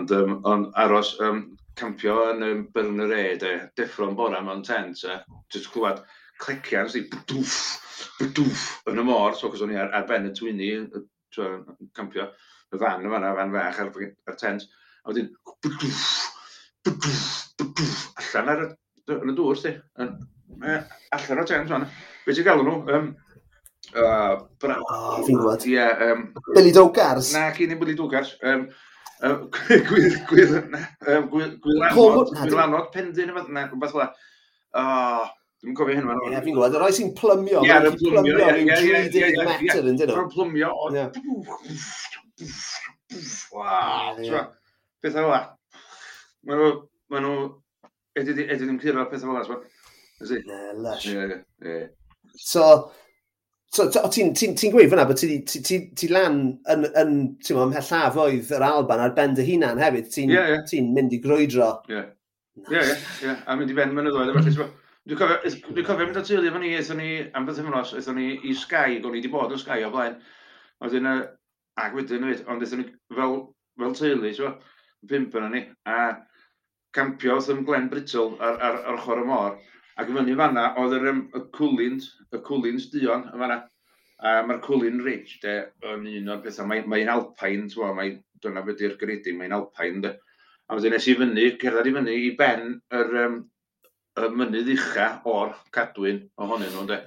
Ond um, on, aros, um, campio yn um, Byrner E, de, deffro'n bora mewn tent, a Jyst clywed clecian, sy'n i bwdwff, bwdwff, yn y môr, so, cos o'n i ar, ar ben y twyni, yn campio, y fan yma, fan fach ar, ar tent, a wedyn, bwdwff, bwdwff, bwdwff, allan ar y, yn y dŵr, ti, e, allan o'r tent, fan, be ti'n galw nhw, um, Uh, bra... Oh, fi'n gwybod. Ie. Yeah, um, Billy Dogars. Na, cyn i'n Billy Dogars. Um, Gwylanod pendyn rhywbeth fel O, Dwi'n cofio hyn fan hwn. Ie, fi'n gwybod, yr rhai sy'n plymio. Ie, yn plymio. Ie, ie, ie. Yn plymio. Waw, pethau fel la. Mae nhw, mae nhw, edrych ddim cyrraedd pethau fel la. Ne, lush. Ie, ie. So, So, ti'n ti, ti gweud fyna bod ti, ti, ti, ti lan yn, yn ti'n mwyn llafoedd yr Alban ar ben dy hunan hefyd, ti'n yeah, yeah. ti mynd i grwydro. Ie, ie, ie, a mynd i ben mynyddoedd. Felly, dwi'n cofio, dwi'n cofio mynd o teulu efo ni, eithon ni, am beth ymwnos, eithon ni i Sky, go'n ni wedi bod yn Sky o blaen. Oedden, ac wedyn nhw, ond eithon ni fel, fel teulu, so, pimp yna ni, a campio wrth ym Glen Brittle ar, ar, ar, ochr y môr. Ac fyny fanna, oedd yr, um, y cwlins, y cwlins dion yn fanna. A mae'r cwlin Ridge, de, yn un o'r pethau, mae'n mae alpain, twa, mae, dyna beth yw'r gredi, mae'n alpain, de. A wedyn nes i fyny, cerdded i fyny i ben yr um, y mynydd ucha o'r cadwyn ohonyn nhw, de.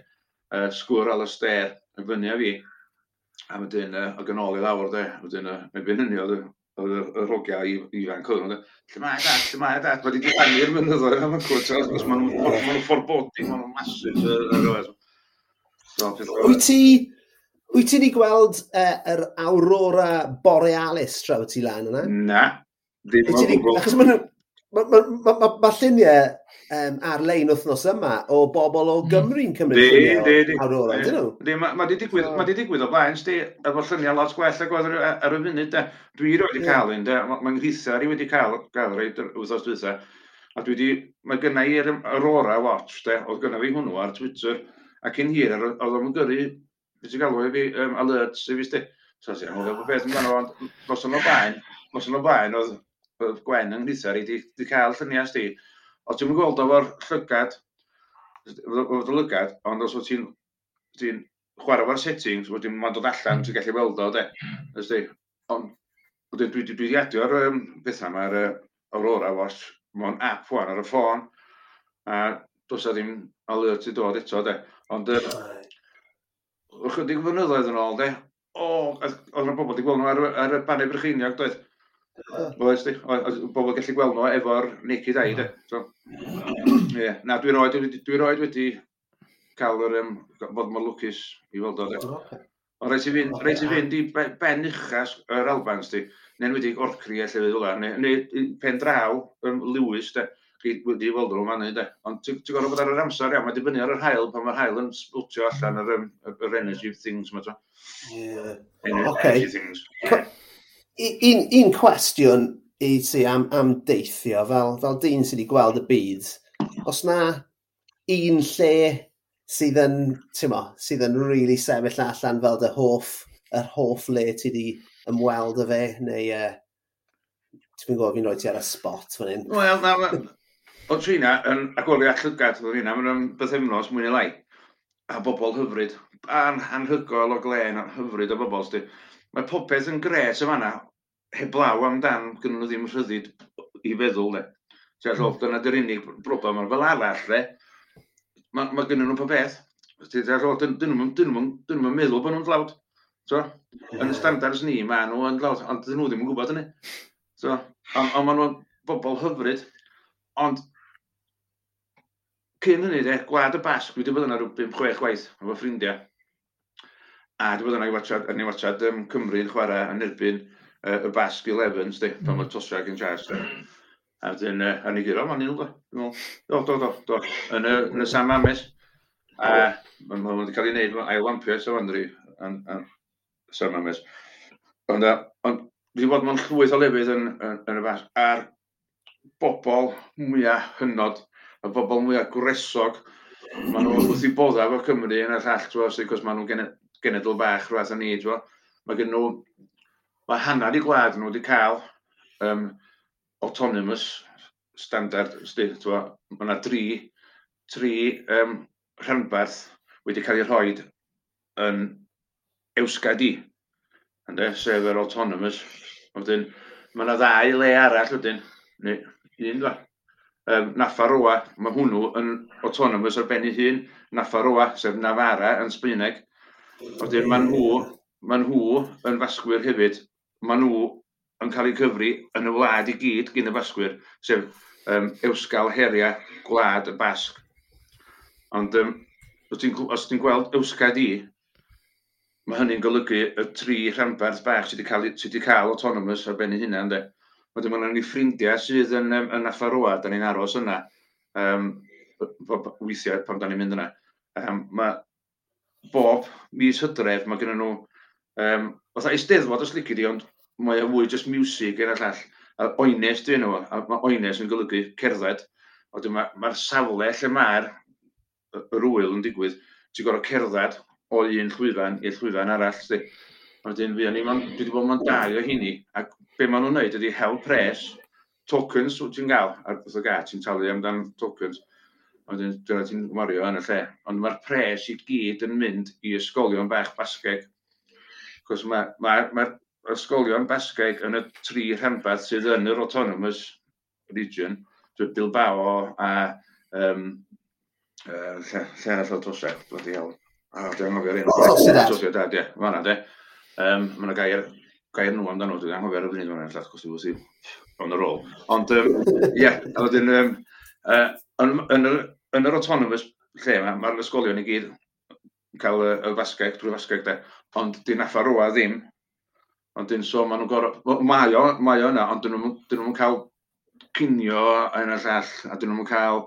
Uh, sgwr al y stair, yn fyny a fi. A wedyn, uh, ag yn ôl i lawr, de. Wedyn, uh, erbyn hynny, oedd oedd yr hogiau ifanc oedd nhw'n lle mae dad, lle mae dad, wedi difanu'r mynyddoedd am y cwrt, achos maen nhw'n fforbodi, maen nhw'n masus ar gyfer. Wyt ti, wyt ti wedi gweld uh, yr aurora borealis tra wyt ti lan yna? Na, ddim o gwbl. Achos maen nhw, Mae ma, ma, ma, ma lluniau um, ar-lein wythnos yma o bobl o hmm. Gymru'n cymryd lluniau ar ôl, ydyn nhw? Di, mae di digwydd, so... ma di digwydd o blaen, sti, efo lluniau lot gwell ag oedd ar y funud, de. Dwi roed i cael un, de. Mae nghitha ar i wedi cael, gael rhaid wythnos dwytha. A dwi di, mae gynna i'r Aurora Watch, de, oedd gynna fi hwnnw ar Twitter, ac yn hir, oedd o'n gyrru, beth i'n galw e fi, um, alerts i fi, sti. So, si'n hwnnw, beth yn gynnu, ond, nos yn o blaen, nos o blaen, oedd Gwen yng Nghythyr i wedi cael lluniau sti. O ti'n gweld o'r llygad, o'r lygad, ond os ti'n ti chwarae efo'r settings, wedyn mae'n dod allan, hmm. ti'n gallu weld o, de. Hmm. Ysdi. Ond wedyn dwi wedi adio'r um, bethau mae'r uh, Aurora Watch, mae'n app wan ar y ffôn, a does a ddim alert i dod eto, de. Ond yr... Ychydig fynyddoedd yn ôl, de, o, oedd yna bobl wedi gweld nhw ar, ar y banau Brycheiniog, doedd. Oes di, bobl gallu gweld nhw efo'r naked eye, de. So, yeah. Na, dwi'n roed, dwi roed wedi cael yr, um, bod mor lwcus i weld o, de. Ond rhaid i fynd, rhaid i fynd i ben uchas yr Albans, di. Neu'n wedi orcri e a llefydd fel neu, neu pen draw, um, Lewis, de. Wedi weld nhw fan de. Ond ti'n gorfod bod ar yr amser, iawn, mae di fyny ar yr hael, pan mae'r hael yn sbwtio allan yr, yr energy things, ma Ie. Energy things un, un cwestiwn i ti am, am deithio, fel, fel dyn sydd wedi gweld y byd, os na un lle sydd yn, ti'n mo, sydd yn really sefyll allan fel dy hoff, yr hoff le ti wedi ymweld y fe, neu uh, ti'n gwybod fi'n rhoi ti ar y spot fan hyn. Wel, na, ma... o Trina, yn agori all llygad fan hyn, mae'n bythymnos mwy neu lai, a bobl hyfryd, a'n anhygol o glen, a'n hyfryd o bobl, sti. Mae popeth yn gres yma fanna, heblaw amdan, gyda nhw ddim rhyddid i feddwl, Le. Ti'n mm. dyna dy'r unig broblem ar fel arall, Le. Mae ma gynnu nhw pa beth. Ti'n dyn nhw'n meddwl bod nhw'n dlawd. So, hmm. yn y standards ni, mae nhw yn dlawd, ond dyn nhw ddim yn gwybod hynny. So, ond on, maen nhw'n bobl hyfryd, ond cyn hynny, de, gwlad y basg, dwi wedi bod yna rhyw 5-6 gwaith efo ffrindiau. A dwi wedi bod yna i watchad, yn i watchad um, Cymru yn chwarae yn erbyn uh, y Basg 11s, di, pan mm. mae Tosiag mm. yn Charles, di. A dyn, uh, a ni gyro, mae'n nil, do. Do, do, do, do. Yn y, yn y Sam Ames. A mae'n ma wedi cael ei wneud, ail lampio eto fan rhi, yn Sam Ames. Ond, ond, wedi bod mewn llwyth o lefydd yn, yn, yn y Basg. A'r bobl mwyaf hynod, y bobl mwyaf gwresog, maen nhw wrth i bodda efo Cymru yn y llall, cos maen nhw'n genedl bach rhywbeth yn ni, mae gen nhw mae hanner i gwlad nhw wedi cael um, autonomous standard, mae yna dri, tri um, rhanbarth wedi cael ei rhoi yn ewsgad ynddo, sef yr autonomous. Wedyn, mae yna ddau le arall wedyn, neu un dda. Um, Naffa Roa, mae hwnnw yn autonomous ar ben ei hun, Naffa Roa, sef Nafara yn Sbaeneg. Wedyn, mae nhw, mae nhw yn fasgwyr hefyd mae nhw yn cael eu cyfri yn y wlad i gyd gyn y basgwyr, sef um, ewsgal heria gwlad y basg. Ond um, os ti'n gweld ewsgad i, mae hynny'n golygu y tri rhanbarth bach sydd wedi cael, sydd wedi cael autonomous ar ben ei hunan. Wedyn mae ni ffrindiau sydd yn, um, yn Affaroa, da ni'n aros yna, um, weithiau pan da ni'n mynd yna. Um, mae bob mis hydref, mae gen nhw Um, Fatha eisteddfod os lici di, ond mae o fwy just music yn y llall. A oenes dwi nhw, a mae oenes yn golygu cerdded. A mae'r ma safle lle mae'r yr wyl yn digwydd, ti'n gorau cerdded o un llwyfan i'r llwyfan arall. Di. A wedyn fi dwi wedi bod mewn dau o hynny, a be maen nhw'n neud ydy hel pres, tokens wyt ti'n gael, a'r beth o gat, ti'n talu amdan tokens. A wedyn dyna ti'n wario yn y lle. Ond mae'r pres i gyd yn mynd i ysgolion bach basgeg Cos mae'r ma, ma, ma ysgolion Basgeg yn y tri rhanbarth sydd yn yr Autonomous Region, dwi'n Bilbao a um, uh, lle, lle arall o drosau, bloody hell. A dwi'n anghofio'r un. Sociedad. Sociedad, ie. Mae hwnna, de. Um, Mae yna gair, gair nhw amdano, dwi'n anghofio'r un o'n enll, llall, cos dwi'n gwybod on the roll. Ond, ie, yeah, a wedyn, um, uh, yn, yn, yn yr autonomous lle yma, mae'r ysgolion i gyd cael y, y fasgeg, drwy fasgeg de. Ond dyn affa rwa ddim. Ond dyn so, maen nhw'n gorau... Mae o, mae o yna, ond dyn nhw'n cael cinio yn y llall, a dyn nhw'n cael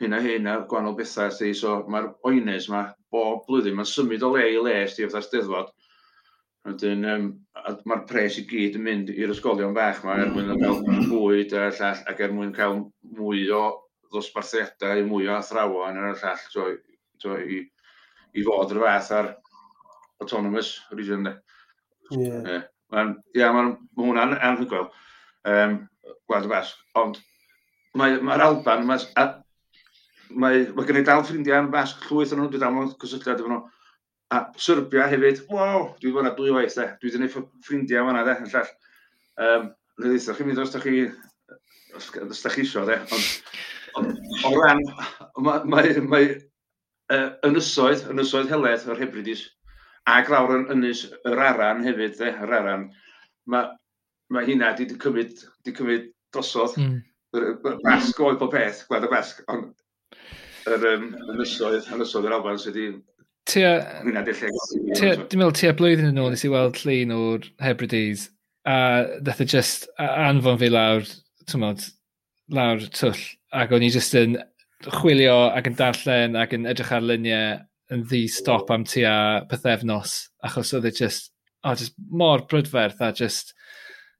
hyn a hyn a gwahanol bethau. Sti, so mae'r oenes yma bob blwyddyn, mae'n symud o le i le, sti, fatha steddfod. Wedyn, um, mae'r pres i gyd yn mynd i'r ysgolion bach yma, er mwyn cael bwyd a llall, ac er mwyn cael mwy o ddosbarthiadau, mwy o athrawon a'r llall, so, so i, i fod yr fath ar autonomous region. Yeah. Uh, Mae'n yeah, ma, ma hwnna'n anhygoel, um, Gwlad y Basg, ond mae'r mae Alban, mae, mae, mae gen i dal ffrindiau yn Basg llwyth yn nhw, dwi dal mewn cysylltiad efo nhw. A Serbia hefyd, wow, dwi wedi bod yna dwy waith, de. dwi wedi gwneud ffrindiau yma de, yn llall. Um, Nid ydych chi'n mynd os da chi os da chi isio, de. Ond, o ran, mae mae, mae, uh, ynysoedd, ynysoedd heledd o'r Hebridis, a lawr yn ynys yr Aran hefyd, de, yr Aran, mae ma hynna wedi cymryd, di cymryd dosodd, mm. basg oedd pob peth, gwlad y basg, ond yr um, ynysoedd, ynysoedd yr Alban sydd wedi Tia, tia, dwi'n meddwl tia blwyddyn yn ôl nes i weld llun o'r Hebrides a ddath e just anfon fi lawr, tymod, lawr twll ac o'n i just yn chwilio ac yn darllen ac yn edrych ar luniau yn ddi-stop am tua pethefnos, achos oedd e just, oh, just mor brydferth a just,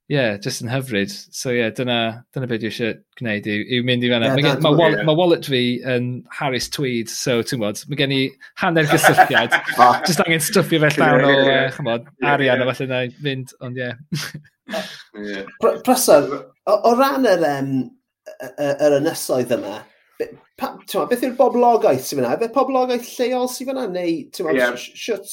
yeah, just yn hyfryd. So yeah, dyna, dyna beth dwi eisiau gwneud yw, yw mynd i fanna. Yeah, mae ma wallet, ma wallet fi yn Harris Tweed, so ti'n bod, mae gen i hanner gysylltiad. just angen stwffio fe llawn o, uh, chymod, arian yeah. a falle na fynd, ond yeah. yeah. Prosor, o, o ran yr, um, yr ynysoedd yma, beth yw'r boblogaeth sy'n fyna? Beth poblogaeth lleol sy'n fyna? Neu, ti'n yeah. shut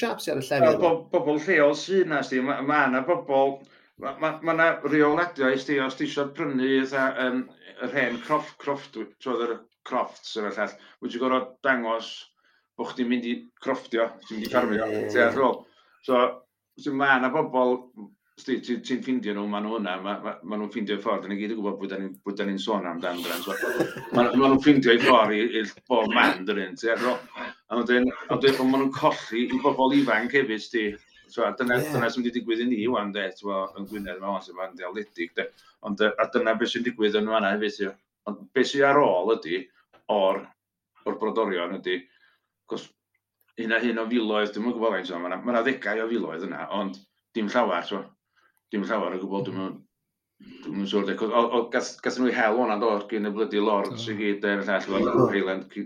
shop sy'n ar y llefydd? Bo, bobl lleol sy'n na, sti. Mae ma yna bobl... Mae ma, ma yna reoladio sti, os ti eisiau prynu eitha, um, yr hen croft, croft, troedd yr crofts yr llall. wyt ti'n gorfod dangos bod chdi'n mynd i croftio, ti'n mynd i ffarmio, ti'n arall. So, mae yna bobl Ti'n ti, ffindio nhw, maen nhw hwnna, maen ma, ma nhw'n ffindio'i ffordd, ni gyd yn gwybod bwyd da ni'n sôn amdano Brans. Maen ma nhw'n ffindio'i ffordd i'r bob man, dyn nhw'n ti. A wedyn, maen nhw'n colli i bobl ifanc hefyd, ti. Dyna sy'n wedi digwydd i ni, wan, de, yn Gwynedd, maen sy'n fan ddialedig, de. Ond, a dyna beth sy'n digwydd yn fanna hefyd, ti. Ond beth sy'n ar ôl ydy, o'r, or brodorion ydy, cos hyn a hyn o filoedd, dwi'n mwyn gwybod faint o, mae yna ddegau o filoedd yna, ond dim llawer, ti'n dim llawer o gwbl, dwi'n meddwl. Dwi'n yn siŵr, gathen nhw i hel hwnna dod gyn y blydi lord sy'n gyd yn y llall, fel Heiland,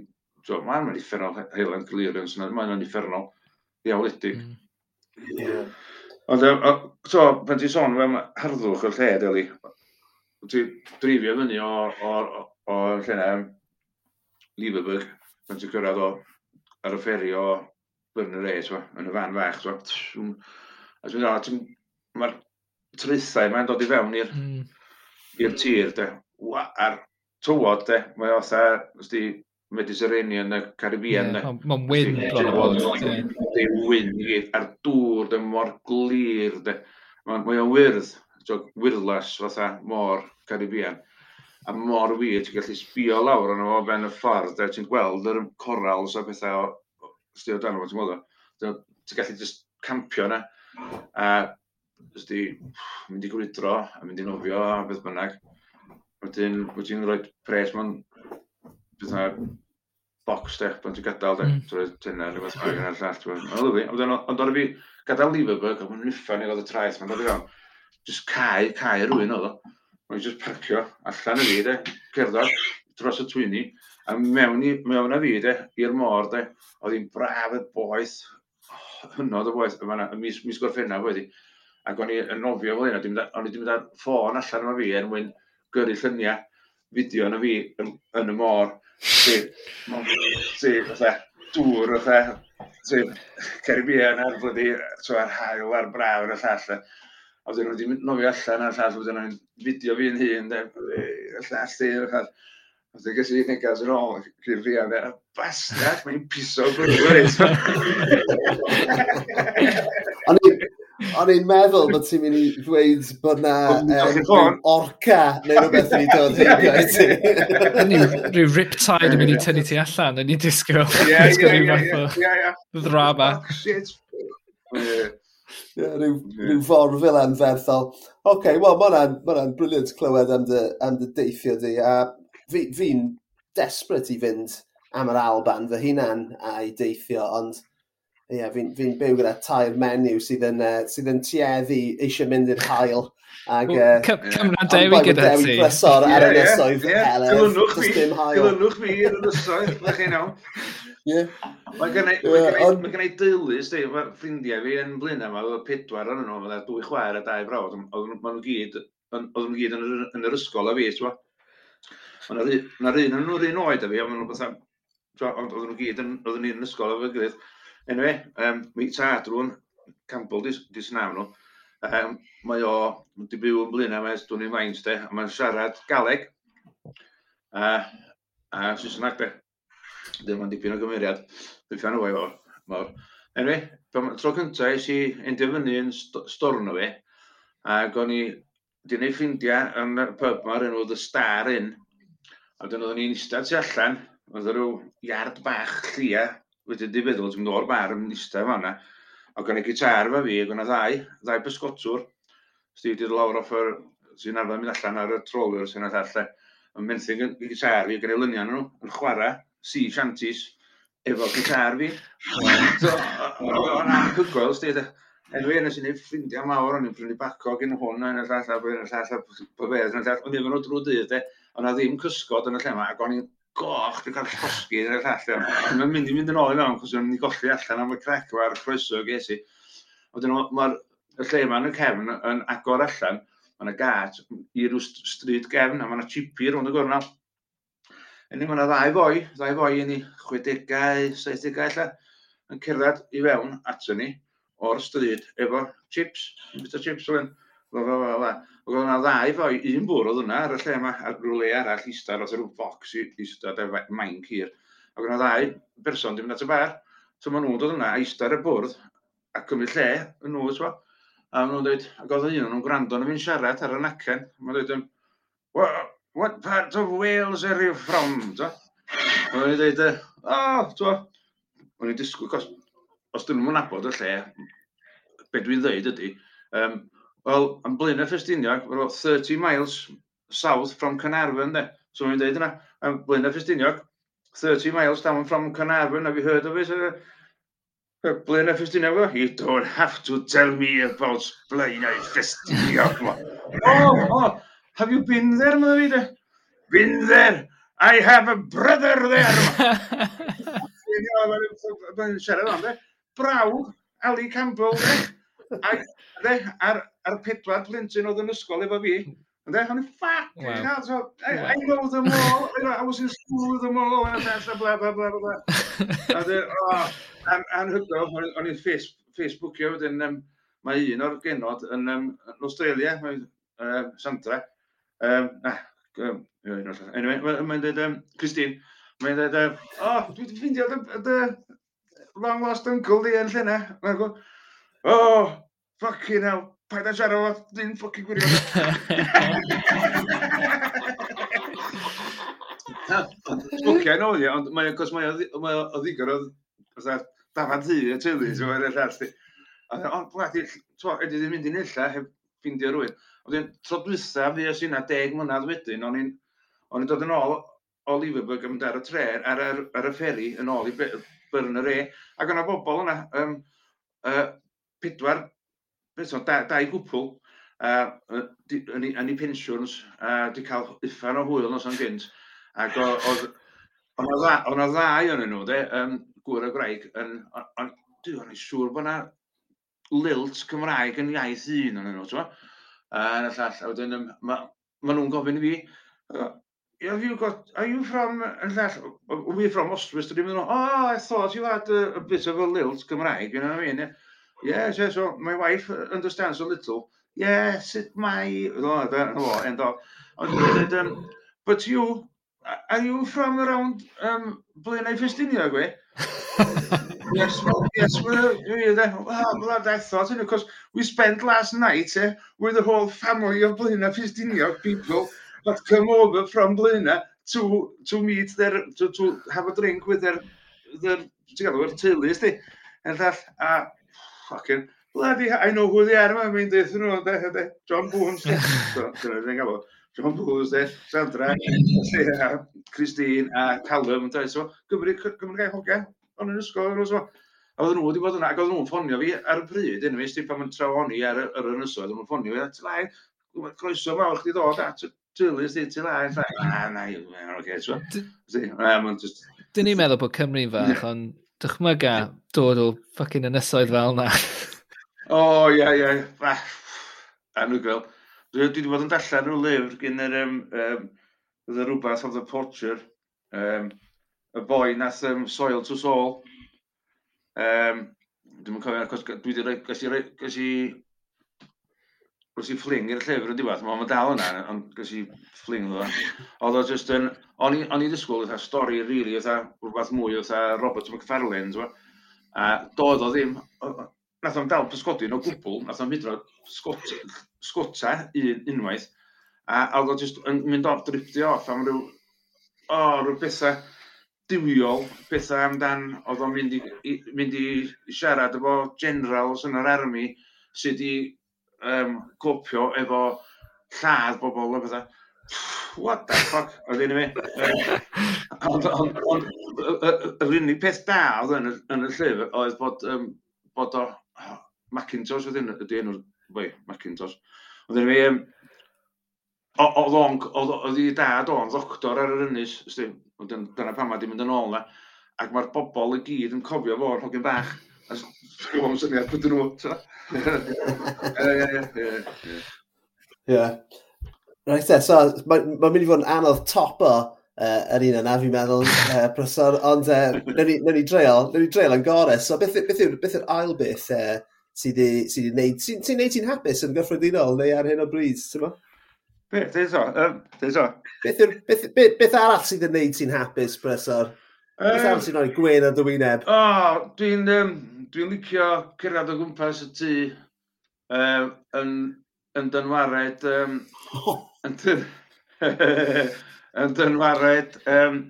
mae'n mynd uffernol, Heiland Clearance, mae'n mynd uffernol, ddiawledig. Mm. Ond, so, pan ti'n sôn am harddwch o'r lle, Deli, ti'n drifio fyny o'r lle na, Lieberberg, pan ti'n cyrraedd o, ar y fferi o Byrner Reis, yn y fan fach, so, mm. a ti'n meddwl, mae'r traethau mae'n dod i fewn i'r mm. i'r tir, de. Wa, ar tywod, de. Mae o tha, ysdi Mediterranean y Caribbean. Yeah, Mae'n wyn bron o bod. Mae'n wyn i gyd. A'r dŵr, de, mor glir, de. Mae o'n wyrdd, wyrlas fatha mor Caribbean. A mor wir, ti'n gallu sbio lawr arno fo ben y ffordd, ti'n gweld yr corals a bethau o... Sdi o dan o, ti'n gweld o. Ti'n gallu just campio yna. A ydy mynd i gwrydro a mynd i nofio a beth bynnag. Wedyn, wedyn rhoi pres mewn beth na box de, pan ti'n gadael de, mm. ti'n tynna rhywbeth bag yn all all. Mae'n lyfli, ond o'n i fi gadael Liverpool, mae'n niffan i fod y traeth, mae'n dod i fewn. Just cae, cae rhywun oedd o. Mae'n just parcio allan y fi de, cerddor dros y twyni, a mewn, i, mewn a fi de, i'r môr de, oedd hi'n braf y boeth, oh, hynod o boeth, yma y mis, mis gorffennaf wedi, Ac o'n i yn nofio fel hyn, o'n i ddim yn ffôn allan yma fi er mwyn gyrru lluniau fideo yna fi yn, yn y môr. Ti, fatha, dŵr, fatha, ti, Caribbean ar blydi, ar hael, ar braf, ar y llall. A wedyn wedi nofio allan ar llall, wedyn o'n fideo fi'n hun, y llall dir, y llall. A wedyn gysi negas yn ôl, gyda'r rhian, a bastard, mae'n piso gwrdd. O'n i'n meddwl bod ti'n mynd i ddweud bod na um, orca neu rhywbeth yn dod hynny i ti. Rhyw riptide yn mynd i tynnu ti allan yn ei disgo. Ie, ie, ie. Ie, ie. Ddrama. Rhyw ffordd fel anferthol. Oce, okay, wel, mae'n briliant clywed am dy, am dy deithio di. A fi'n fi desbryd i fynd am yr Alban fy hunan a'i deithio, ond Ie, yeah, fi'n fi byw gyda tair menyw sydd yn, uh, sydd yn tueddu eisiau mynd i'r hael. Ac, uh, Cymra Dewi gyda ti. Dewi blesor ar y nysoedd heledd. Dilynwch fi, dilynwch fi i'r nysoedd, na chi'n iawn. Ie. Mae gen i dylu, sti, mae ffrindiau fi yn blin yma, oedd pedwar arnyn nhw, oedd dwy chwaer a dau brawd, oedd nhw gyd, oedd nhw'n gyd yn yr ysgol a fi, ti'n Na'r un yn nhw'r un oed a fi, ond oedd nhw'n gyd yn, oedd nhw'n ysgol a fi gyda'r Anyway, um, mi tad rwan, Campbell dis, dis snaw nhw, um, mae o, di byw yn blin am dwi'n i'n faint de, a mae'n siarad galeg, a, a Saesneg de. Dim yn dipyn o gymeriad, dwi'n fan o fo mawr. Anyway, tro cyntaf eis i enderfynu yn storno fi, ac o'n i wedi gwneud ffrindiau yn y pub ma'r enw The Star Inn, a dyn oedden ni'n eistedd tu allan, oedd rhyw iard bach llia Wedyn di feddwl, ti'n mynd o'r bar yn eistedd fan yna. A i gitar fe fi, gwneud ddau, ddau bysgotwr. Sti wedi lawr off yr, sy'n arfer mynd allan ar y troler sy'n arfer allan. Yn menthyg gitar fi, gwneud lyniau nhw, yn chwarae, sea shanties, efo gitar fi. so, o'n anhygoel, sti, Enwi yna sy'n ei ffrindiau mawr, o'n i'n prynu bacog yn hwn, yn y llall, yn y llall, yn y llall, yn y llall, o'n i'n llall, yn y llall, o'n y llall, yn llall, yn y llall, yn y llall, yn llall, goch, dwi'n cael llosgi yn i'r allan. Mae'n mynd i fynd yn ôl i mewn, chos o'n i golli allan am y crec o'r croeso ges i. Oedden nhw, mae'r lle yma yn y cefn yn agor allan, mae yna gat i rhyw stryd gefn, a mae yna chipi rhwng y gornal. Yn mae yna ddau foi, ddau foi yn ei 60au, 70au allan, yn cerdded i fewn ato ni o'r stryd efo chips, bita chips o fewn, la la la la. Ac oedd yna ddau foi, un bwr oedd yna ar y lle yma, ar rhywle arall istar, oedd rhyw fox i istar ar maen cyr. Ac oedd yna ddau berson di mynd at y bar. So maen nhw'n dod yna, istar y bwrdd, a cymryd lle yn nhw, yswa. A maen nhw'n dweud, ac oedd un o'n nhw'n gwrando na fi'n siarad ar y nacen. Maen nhw'n dweud, well, what part of Wales are you from? Ta? Maen nhw'n dweud, oh, to. Maen nhw'n disgwyl, os, os dyn nhw'n nabod y lle, be dwi'n dweud ydy, um, Wel, am blyn y Ffestiniog, we're about 30 miles south from Carnarvon, de. So mae'n dweud yna, am blyn y Ffestiniog, 30 miles down from Carnarvon, have you heard of it? Uh, uh blyn y Ffestiniog, you don't have to tell me about blyn y Ffestiniog, ma. oh, oh, have you been there, mae'n dweud. Been there, I have a brother there. Mae'n siarad o'n, de? Brawd, Ali Campbell, de? ar, ar pedwar plentyn oedd yn ysgol efo fi, And I went, fuck, wow. hell, so I, wow. I know them all. I was in school with them all. And blah, blah, blah, blah, blah. and dweud, oh, and, and anhygoel, o'n i'n Facebookio, wedyn um, mae un o'r genod yn, um, yn Australia, mae uh, Sandra, um, na, um, anyway, mae'n dweud, um, Christine, mae'n dweud, um, oh, dwi'n ffeindio dy long lost uncle di yn lle na oh, fucking hell, paid a siarad o, dyn ffocin gwirio. Sbwciau yn oedd, ond mae o, mae o ddigon o, dafad ddi y tylu, ti'n fawr eich arall. Ond blad, ydy ddim mynd i'n illa heb ffindio rhywun. Ond dweud, tro dwytha fi os yna deg mlynedd wedyn, o'n i'n dod yn ôl o Liverpool am dar y tren ar, ar, ar y fferi yn ôl i Byrn y re. Ac yna bobl yna, um, uh, pedwar person, da, dau gwpl, uh, yn ei pensiwns, a di cael uffan o hwyl nos o'n gynt. Ac oedd o ddau o'n nhw, de, um, gwr o graig, yn, o'n dwi i'n siŵr bod yna lilt Cymraeg yn iaith un o'n nhw, ti'n Uh, yn y llall, a wedyn, mae ma nhw'n gofyn i fi, have you got, are you from, yn llall, are we from Ostwys? Dwi'n mynd, oh, I thought you had a, a bit of a lilt Cymraeg, you know what I mean? Yes, yes, so my wife uh, understands a little. Yes, it may. Oh, that, oh, and uh, And, um, but you, are you from around um, Blaenau Festinia, gwe? yes, well, yes, we're, we're there. Well, oh, blood, I thought, you know, because we spent last night eh, with the whole family of Blaenau Festinia people that come over from Blaenau to to meet their, to, to have a drink with their, their, together with teulu, ysti? And that, uh, fucking, bloody, I know who they are, mae'n mynd eithyn nhw, de, de, John Boons, de. So, dyna ni'n uh, uh, gael John Boons, de, Sandra, a Christine, a Callum, de, so, Gymru, Gymru gael hogia, ond yn ysgol, yn. A oedden nhw wedi bod yna, ac oedden nhw'n ffonio fi ar y pryd, yn ymwneud, pan mae'n trao honi ar yr ynysoedd, nhw'n ffonio fi, ti lai, croeso mawr chdi ddod at Trillis, ti, ti lai, ti lai, na, na, oce, so. Um, dyn ni'n meddwl bod Cymru'n fach, ond dychmyga dod o ffocin ynysoedd fel na. o, ie, ie. Ah, anhygoel. Dwi wedi bod yn darllen rhyw lyfr gen yr... Um, um, the rhywbeth of the Poacher, um, y boi nath um, Soil to Soul. Um, Dwi'n cofio, achos dwi wedi gallu gwrs i fling i'r llyfr yn diwedd, mae'n dal yna, ond gwrs i fling dda. Oedd o just yn, o'n i ddysgwyl eitha stori rili, really, eitha rhywbeth mwy, eitha Robert McFarlane, dwi. A doedd o ddim, nath o'n dal pysgodin o gwbl, nath o'n hydro sgota un, unwaith, a oedd o just yn mynd off, dripti off am ryw, o, oh, rhyw bethau diwiol, bethau amdan, oedd o'n mynd i, i, mynd i siarad efo generals yn yr army, sydd i um, copio efo lladd bobl o bethau. What the fuck, oedd un i mi. Ond yr unig peth da oedd yn, yn y llyfr oedd bod, um, bod o oh, Macintosh oedd un ydy enw'r boi, Macintosh. Oedd un i mi, um, oedd o'n, oedd i dad o'n ddoctor ar yr ynys, dyna pam mae di mynd yn ôl na, ac mae'r bobl i gyd yn cofio fo'r hogyn bach. Rwy'n meddwl syniad pwy dyn nhw. Ie, ie, ie. Ie. Reit, so mae'n ma mynd i fod yn anodd topo uh, yr un yna, fi'n meddwl, uh, prosor, ond uh, nawn ni dreol, nawn ni dreol yn gorau. So beth, beth yw'r beth yw ail beth uh, sydd wedi gwneud, sy'n sy gwneud ti'n hapus yn gyffredinol neu ar hyn o bryd, ti'n mo? Beth, dweud so, um, dweud so. Beth, beth, beth, beth arall sydd yn gwneud ti'n hapus, prosor? Beth am sy'n rhoi gwen a dywyneb? O, oh, dwi'n um, dwi licio cyrraedd o gwmpas y tŷ um, yn, yn dynwared... Um, yn, dyn, yn dynwared um,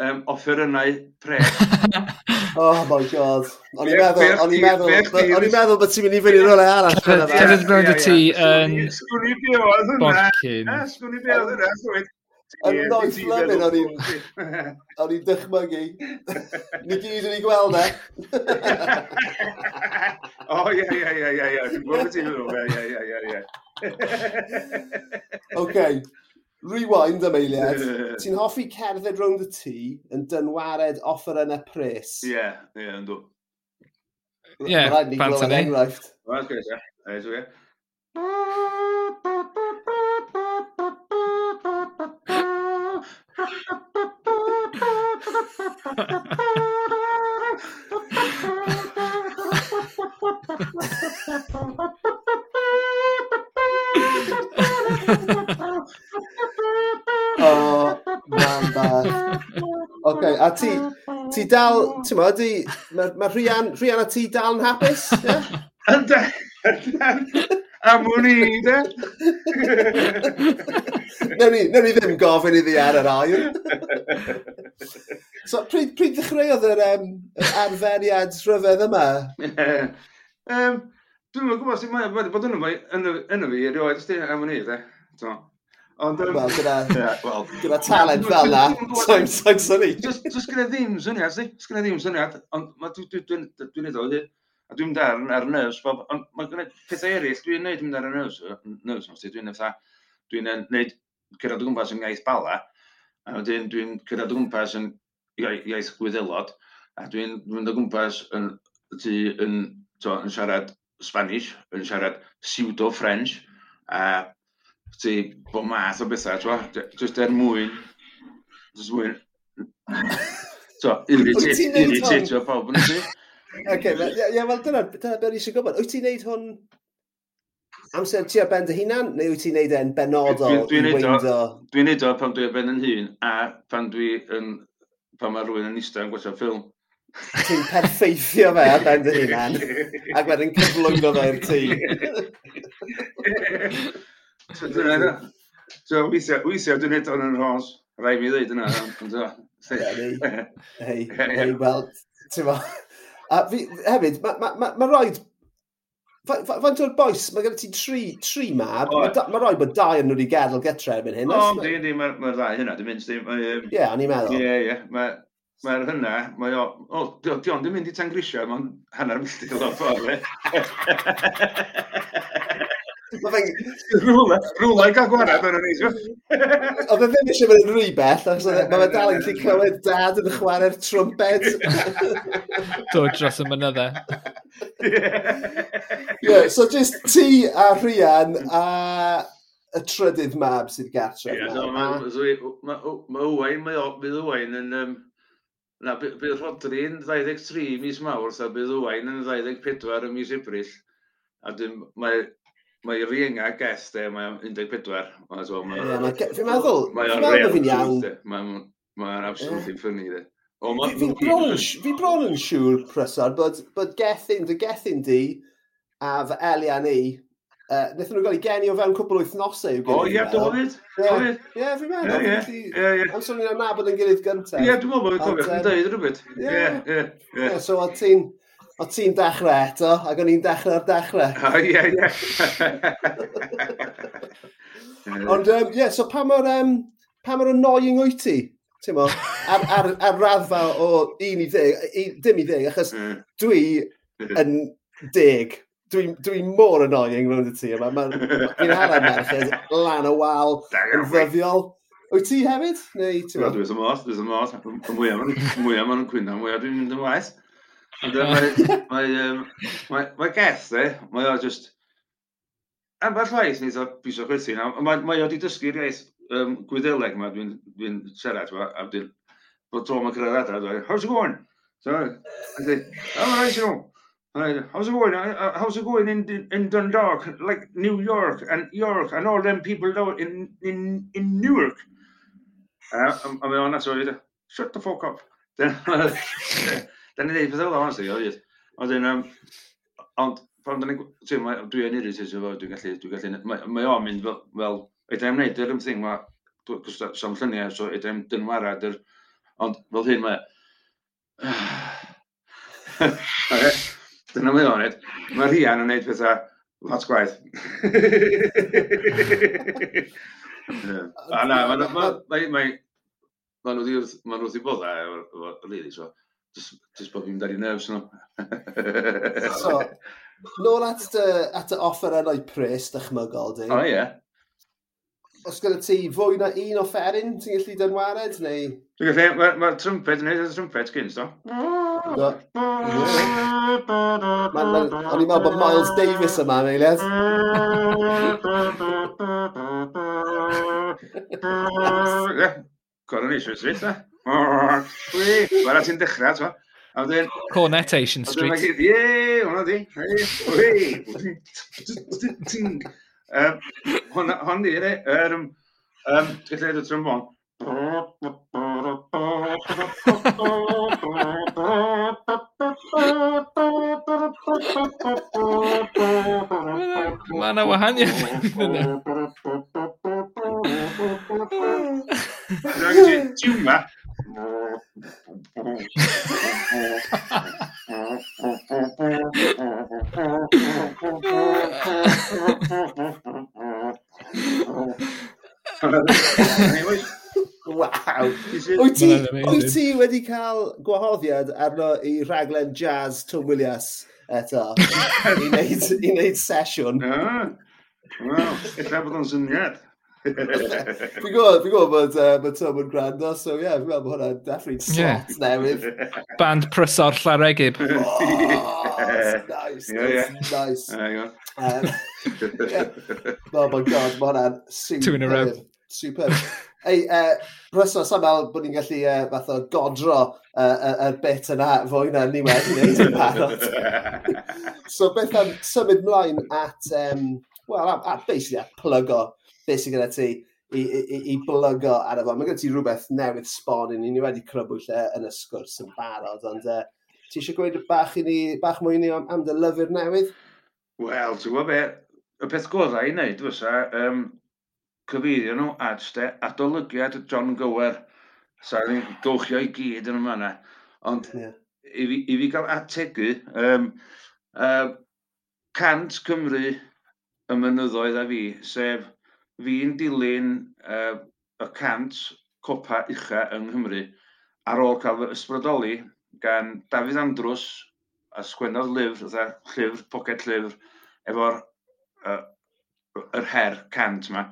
um, offerynnau pres. oh my god. O'n i'n meddwl, o'n i'n meddwl, o'n i'n meddwl bod ti'n mynd i fynd i rolau arall. Cefyd mewn y tŷ yn... Sgwni i be oedd hwnna. Sgwn i be oedd hwnna. Yn noes lyfyn o'n i'n... O'n i'n dychmygu. Ni gyd yn ei gweld e. O, ie, ie, ie, ie, ie. Dwi'n gwybod beth ti'n meddwl. Ie, ie, ie, ie. OK. Rewind am eiliad. Ti'n hoffi cerdded rownd y tŷ yn dynwared offer yn y pres? Ie, yeah, ie, yeah, yndw. Ie, yeah, bant yn enghraifft. Wel, gwrs, ie. Ie, o, man bach. Ok, a ti, ti dal, ti'n ma, di, mae ma rhian, rhian a ti dal yn hapus? Yeah? Ynddo, am hwn i, de? Newn ni, newn ni ddim gofyn iddi ar yr air. so, pryd, pryd ddechreuodd yr um, arferiad rhyfedd yma? um, Dwi'n gwybod sy'n mae, wedi bod yna fi, fi erioed, ysdi, am hwn i, de? Ond... Um, Wel, gyda, well, gyda talent fel na, so'n so'n so'n i. Just gyda ddim syniad, si? Just gyda ddim syniad, ond dwi'n dwi, dwi, dwi, dwi, dwi, dwi, dwi, A dwi'n mynd ar, ar nerves, bob, ond mae gwneud pethau eraill, dwi'n neud mynd ar y nerves, nerves nos, dwi'n neud dwi'n neud cyrraedd o gwmpas yn iaith bala, a wedyn dwi'n cyrraedd o gwmpas yn iaith gwyddelod, a dwi'n mynd o gwmpas yn, tu, yn, to, yn siarad Spanish, yn siarad pseudo-French, a ti bod math o bethau, twa, just er mwyn, just mwyn, so, irritatio pawb yn ti okay, ie, yeah, wel dyna, dyna beth eisiau gwybod. Wyt ti'n neud hwn amser ti ar ben dy hunan, neu wyt ti'n neud e'n benodol dwi'n dwi weindio? Dwi'n neud o pan dwi ar ben yn hun, a pan dwi yn, pan mae rhywun yn eistedd yn gwaethaf ffilm. Ti'n perffeithio fe ar ben dy hunan, ac wedyn cyflwyno fe i'r tŷ. So, dyna, so, Weithiau, weithio dwi'n neud o'n yn rhos, rai mi ddweud yna, ond Hei, hei, wel, ti'n A fi, hefyd, mae ma, ma, ma rhaid... Faint o'r boes, mae gen ti tri, tri mab, oh. mae ma rhaid bod dau yn nhw wedi gadael getre erbyn hyn. O, oh, di, di, mae'r ma ddau hynna, dim mynd, dim... Ie, o'n i'n meddwl. Ie, ie, mae... Mae'r hynna, mae o, o, di, di ond yn mynd i tangrisio, mae'n hanner milltir o'r ffordd, eh? Rwla i gael gwared yn y neisio. Oedd e ddim eisiau mynd yn rhywbeth, achos e- mae fe dal yn gallu clywed dad yn chwarae'r trumped. Dod dros y mynydde. yeah, so just ti a Rhian a y trydydd mab sydd gartre. Ie, so mae Owain, bydd Owain yn... Um, na, bydd Rodri'n 23 mis Mawrth a bydd Owain yn 24 mis Ebrill. A dwi'n... Mae Mae rienga gest e, mae o'n 14. Fi'n meddwl, fi'n meddwl fi'n iawn. Mae'n absolutely ffynnu de. Fi bron yn siŵr, Prysar, bod, bod gethyn, dy gethyn di a fy Elian i, uh, nethon nhw gael ei geni o fewn cwbl wythnosau. O, ie, David. Ie, fi'n meddwl. Ie, ie. Am sôn i'n nabod yn gilydd gyntaf. Ie, dwi'n meddwl bod fi'n cofio chi'n dweud rhywbeth. Ie, ie. ie. So, a ti'n o ti'n dechrau eto, ac o'n i'n dechrau ar dechrau. O, oh, ie, ie. Ond, um, yeah, so pa mor, um, pa mor annoying wyt ti? Ti'n ar, ar, ar raddfa o un i 10, dim i 10, achos mm. dwi mm-hmm. yn deg. Dwi'n dwi mor annoying rownd y ti yma. Fi'n harad merched lan o wal yn ddyddiol. Wyt ti hefyd? Neu, ti'n mo? Dwi'n sy'n mos, dwi'n sy'n mos. Mwyaf yn cwyno, mwyaf dwi'n mynd yn waith. Mae, mae, um, mae, mae geth, e, mae o just... Amball waith nid o bisio chwythu. Mae, mae o wedi dysgu'r iaith um, gwyddeleg yma dwi'n dwi siarad. A dwi'n bod tro mae'n cyrraedd adra. Dwi'n, how's it going? So, I say, oh, how's you going? How's it going? Uh, uh, how's it going in, in Dundalk, like New York and York and all them people down in, in, in Newark? Uh, I'm, I'm on that, sorry. Shut the fuck up. Uh, Da ni ddeud pethau fel o'n sy'n oedd. Ond um, ond pan dyn ni'n... Dwi yn irritated efo, dwi'n gallu... dwi'n gallu mae, o'n mynd fel... fel, ydyn ni'n yr ymthing ma... Sam lluniau, so ydyn ni'n dynwarad. Ond fel hyn mae... Dyna mae o'n neud. Mae Rian yn gwneud pethau lot gwaith. A na, mae... Nhw wedi bod e, really, so... Just, just bod fi'n dod nerfs nhw. so, nôl at y, at y offer dy offerennau pres dychmygol, di. O, oh, ie. Yeah. Os gyda ti fwy na un offeryn, ti'n gallu dynwared, neu...? Dwi'n gallu, mae'r ma trwmped yn edrych trwmped gyns, do? Do. O'n i'n meddwl bod Miles Davis yma, neu led? Ie, ni eisiau sydd, da. Wel, a ti'n dechrau, t'ma? A wedyn... Cornetation Street. Ie, hwnna di. Hwn di, re. Ti'n gallu edrych trombon. Mae yna wahaniaeth. yna. Tiwma, Waw! Wyt ti, wyt ti wedi cael gwahoddiad arno i rhaglen jazz Tom Williams eto i wneud, i wneud sesiwn? Wel, efallai bod o'n syniad. Fi'n gwybod, fi'n gwybod bod uh, ma Tom yn gwrando, so ie, yeah, fi'n meddwl bod hwnna'n definitely slot yeah. newydd. Band prysor llaregib. Oh, nice, yeah, yeah. nice. Yeah, um, yeah. Oh my god, mae hwnna'n super. Two in a row. Super. Ei, uh, Bryso, sa'n meddwl bod ni'n gallu uh, fath o godro y uh, uh, bit yna fwy na ni wedi gwneud yn barod. so beth am symud mlaen at, um, well, at, at basically at plug o beth sydd gyda ti i, i, i blygo ar y fo. Mae gen ti rhywbeth newydd sbon i ni. Ni wedi crybwyll e, yn y sgwrs yn barod, ond uh, ti eisiau gweud bach, i ni, bach mwy i ni am, am dy lyfr newydd? Wel, ti'n gwybod be, y peth gorau i wneud fysa, um, cyfeirio nhw at de, adolygiad John Gower. sa'n ni'n dwchio i gyd yn yma yna. Ond yeah. i, fi, i fi gael ategu, um, uh, cant Cymru y mynyddoedd a fi, sef fi'n dilyn uh, y cant copa ucha yng Nghymru ar ôl cael fy ysbrydoli gan Dafydd Andrws a sgwennodd lyfr, dda, llyfr, poced llyfr, efo'r uh, yr her cant yma,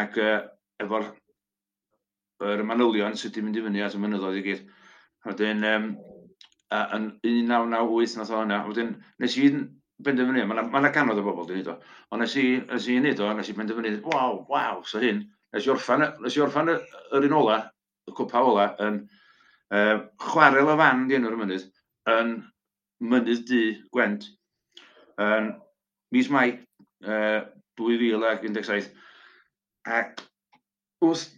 ac uh, efo'r yr manylion sydd wedi mynd i fyny at y mynyddoedd i gyd. Wedyn, um, yn 1998 nath o hwnna, wedyn nes i benderfynu, mae yna ma ganodd o bobl dwi'n wneud o. Ond nes i, nes i wneud o, nes i benderfynu, waw, waw, so hyn. Nes i orffan, nes i orffan yr un ola, y cwpa ola, yn uh, chwarel y fan di enw'r mynydd, yn mynydd di Gwent. Yn mis Mai, uh, 2017. Ac wrth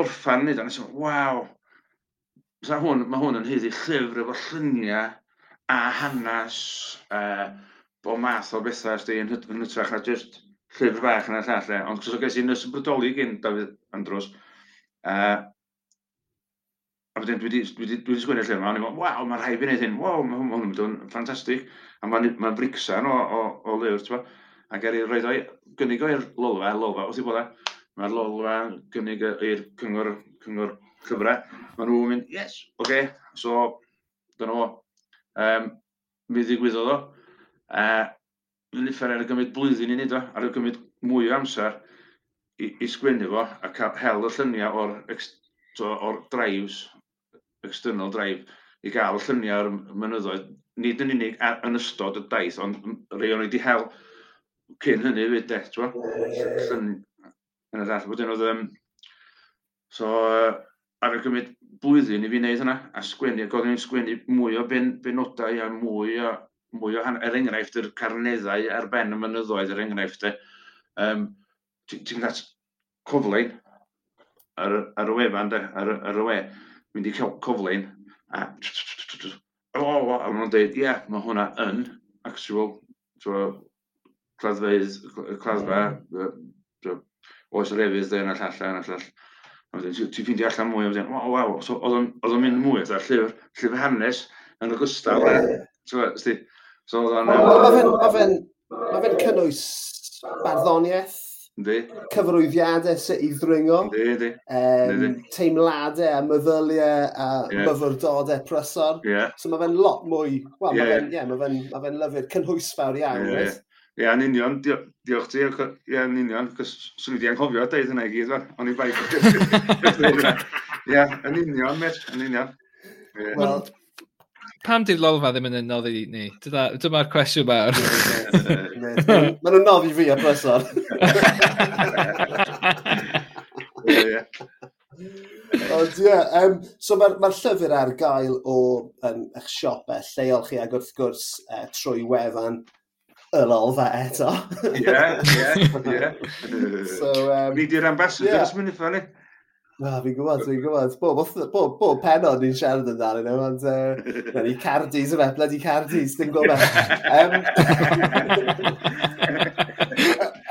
orffan nid o, nes i, waw, mae hwn, ma hwn yn hyddi llyfr efo lluniau a hanes uh, bod math o bethau ysdi yn, yn hytrach na just llyfr bach yn y llall. Ond cos o ges i nes yn brydoli gen Dafydd Andros, uh, a wedyn dwi wedi sgwynnu llyfr yma, o'n i'n meddwl, waw, mae'n rhaid i wneud hyn, waw, mae hwn yn mynd yn ffantastig, a mae'n ma bricsan o, o, o lyfr, ti'n a ger i roed o'i gynnig o'i'r lolfa, lolfa, wrth i bod e, mae'r lolfa gynnig i'r cyngor, cyngor llyfrau, mae nhw'n mynd, yes, oce, okay. so, dyna fo, Um, mi ddigwyddodd o. Uh, Lili Ferrer y gymryd blwyddyn i ni, do, ar y gymryd mwy o amser i, i sgwennu fo, a cael hel y lluniau o'r, or drives, external drive, i gael y lluniau o'r mynyddoedd, nid yn unig a, yn ystod y daith, ond rei o'n i wedi hel cyn hynny fyd, de, ti'n fawr? Yn y dall, wedyn oedd... Um, so, ar y gymryd blwyddyn i fi wneud hynna, a sgwennu, ac oeddwn i'n sgwennu mwy o ben, benodau a mwy o, mwy o han, er enghraifft, yr carneddau ar ben y mynyddoedd, er enghraifft, e. Um, Ti'n dat coflein ar, ar y wefan, de, ar, ar y we. Mynd i cael coflein, a... O, o, a maen nhw'n dweud, ie, yeah, mae hwnna yn actual, claddfeidd, claddfa, mm. oes y lefydd, de, yna llall, yna llall. A wedyn, ti'n ffeindio allan mwy, a wedyn, wow, waw, so, oedd o'n mynd mwy, oedd llyfr, llyfr hanes, yn ogystal, gwstaf, ti'n So, oedd o'n... Mae fe'n cynnwys barddoniaeth, Di. cyfarwyddiadau sut i ddringo. Di, di. Um, teimladau a meddyliau a yeah. myfyrdodau prysor. Yeah. So mae fe'n lot mwy... Wel, yeah. mae fe'n yeah, ma fe ma fe lyfr cynhwysfawr iawn. Yeah. Right? Ie, yn union, diolch ti, ie, yn union, cos swn i wedi anghofio deud hynna i gyd, fan, o'n i bai. Ie, yn union, met, yn union. Wel, pam di'r lolfa ddim yn noddi ni? Dyma'r cwestiwn mawr. Mae'n nhw'n noddi fi a blesar. Ond ie, um, so mae'r ma llyfr ar gael o um, eich siopau lleol chi ac wrth gwrs uh, trwy wefan y lolfa eto. Ie, ie, ie. So, um, Ni di'r ambassador yeah. ysmyn i ffynnu. Na, fi'n gwybod, fi'n gwybod. Bob, bob, bob penod ni'n siarad amdano nhw, ond uh, na ni cardis yma, bloody cardis, dim gwybod. um,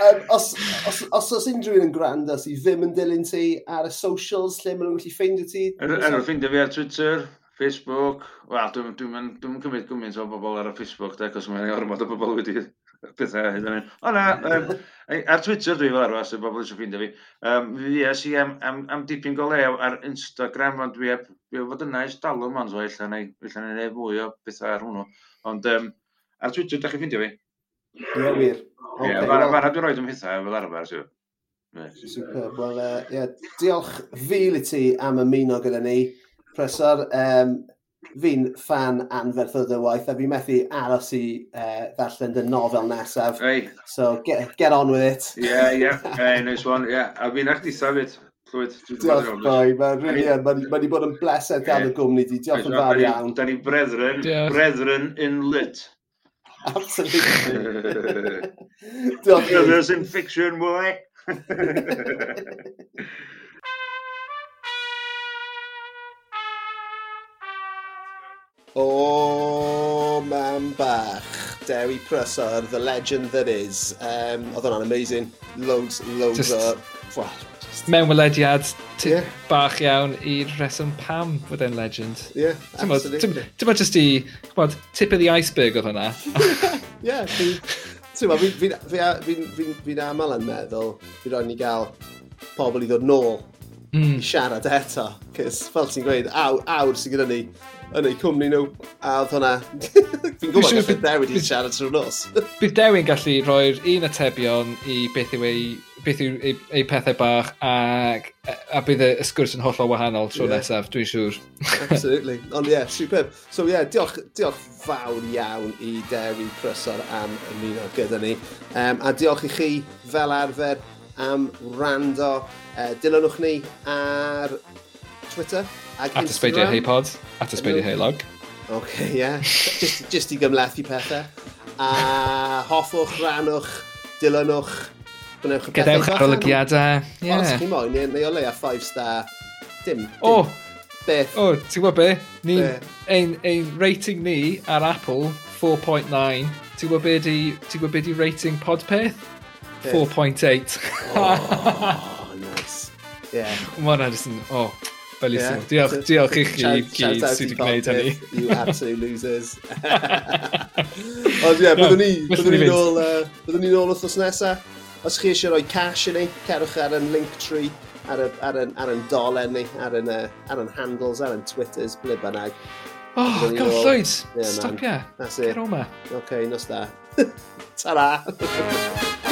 um, os, os, os oes unrhyw un yn gwrando sydd ddim yn dilyn ti ar y socials lle maen nhw'n gallu ffeindio ti? Er, er, ffeindio fi ar Twitter, Facebook, wel, dwi'n dwi dwi, dwi cymryd gymaint o bobl ar y Facebook, de, cos mae'n ormod o bobl wedi pethau hyd yn hyn. O na, um, ar Twitter dwi fel arwas, y bobl eisiau ffeindio fi. Um, fi es i am, am, am dipyn go lew ar Instagram, ond dwi heb, dwi fod yna eis dalwm ond, so illa neu, illa neu fwy o bethau ar hwnnw. Ond um, ar Twitter, da chi ffeindio fi? Ie, yeah, wir. Okay, yeah, well, Fara dwi'n rhoi ymhithau fel arfer, siw. Superb. Wel, uh, yeah, diolch fil i ti am ymuno gyda ni. Prysor, um, fi'n fan anferth y waith a fi'n methu aros i uh, ddarllen dy nofel nesaf. Hey. So get, get on with it. Yeah, yeah. Hey, nice one. Yeah. A fi'n eich disafyd. Llywyd, dwi'n Diolch boi, mae'n rili yn, mae'n wedi bod yn blesed gan y gwmni di, diolch yn fawr iawn. Da ni brethren, brethren in lit. Absolutely. diolch. Brothers in fiction, boy. O, mam bach. Dewi Prysor, the legend that is. Um, oedd hwnna'n amazing. Loads, loads just, o... Well, just... Mewn welediad yeah. bach iawn i'r reswm pam fod e'n legend. Yeah, Dim absolutely. Dim ond just i, chwad, tip of the iceberg oedd hwnna. yeah, ti'n ma, fi'n fi, fi, fi, fi aml yn meddwl, fi roi'n ni gael pobl i ddod nôl mm. i hmm. siarad eto. Cys, fel ti'n gweud, awr, awr sy'n gyda ni yn eu cwmni nhw, a oedd hwnna... Fi'n gwybod gallu Dewi wedi siarad trwy'r nos. Bydd Dewi'n gallu rhoi'r un atebion i beth yw ei, beth yw ei, ei pethau bach, ac, a bydd y sgwrs yn hollol wahanol tro yeah. nesaf, dwi'n siŵr. Absolutely. Ond ie, yeah, superb. So ie, yeah, diolch, diolch fawr iawn i Dewi Prysor am ymuno gyda ni. Um, a diolch i chi fel arfer am rando. Uh, dilynwch ni ar Twitter ag At ysbeidio heipod, at ysbeidio heilog. Log. Ok, ie. Yeah. just, just i gymlethu pethau. A hoffwch, rannwch, dilynwch, gwnewch y pethau. Gadewch arolygiadau. Ie. Yeah. Os chi moyn, neu, neu o leia 5 star. Dim. dim. O! Oh. Beth? O, oh, ti'n gwybod be? Ni, be? ein, ein rating ni ar Apple, 4.9. Ti'n gwybod be di, ti'n gwybod be di rating podpeth? 4.8. oh, nice. Yeah. Mae hwnna jyst yn, oh, Fel i yeah. Diolch, diolch i chi i gyd sydd wedi gwneud hynny. You absolute losers. Ond ie, byddwn ni, byddwn ni nôl, byddwn ni nôl wrthnos nesaf. Os chi eisiau rhoi cash i ni, cerwch ar yn link tree ar, y, ar, yn, ar yn dolen ni, ar yn, ar yn handles, ar yn twitters, ble bynnag. Oh, God, Lloyd, yeah, stop ia. That's it. Get on ma. OK, nos da. Ta-ra!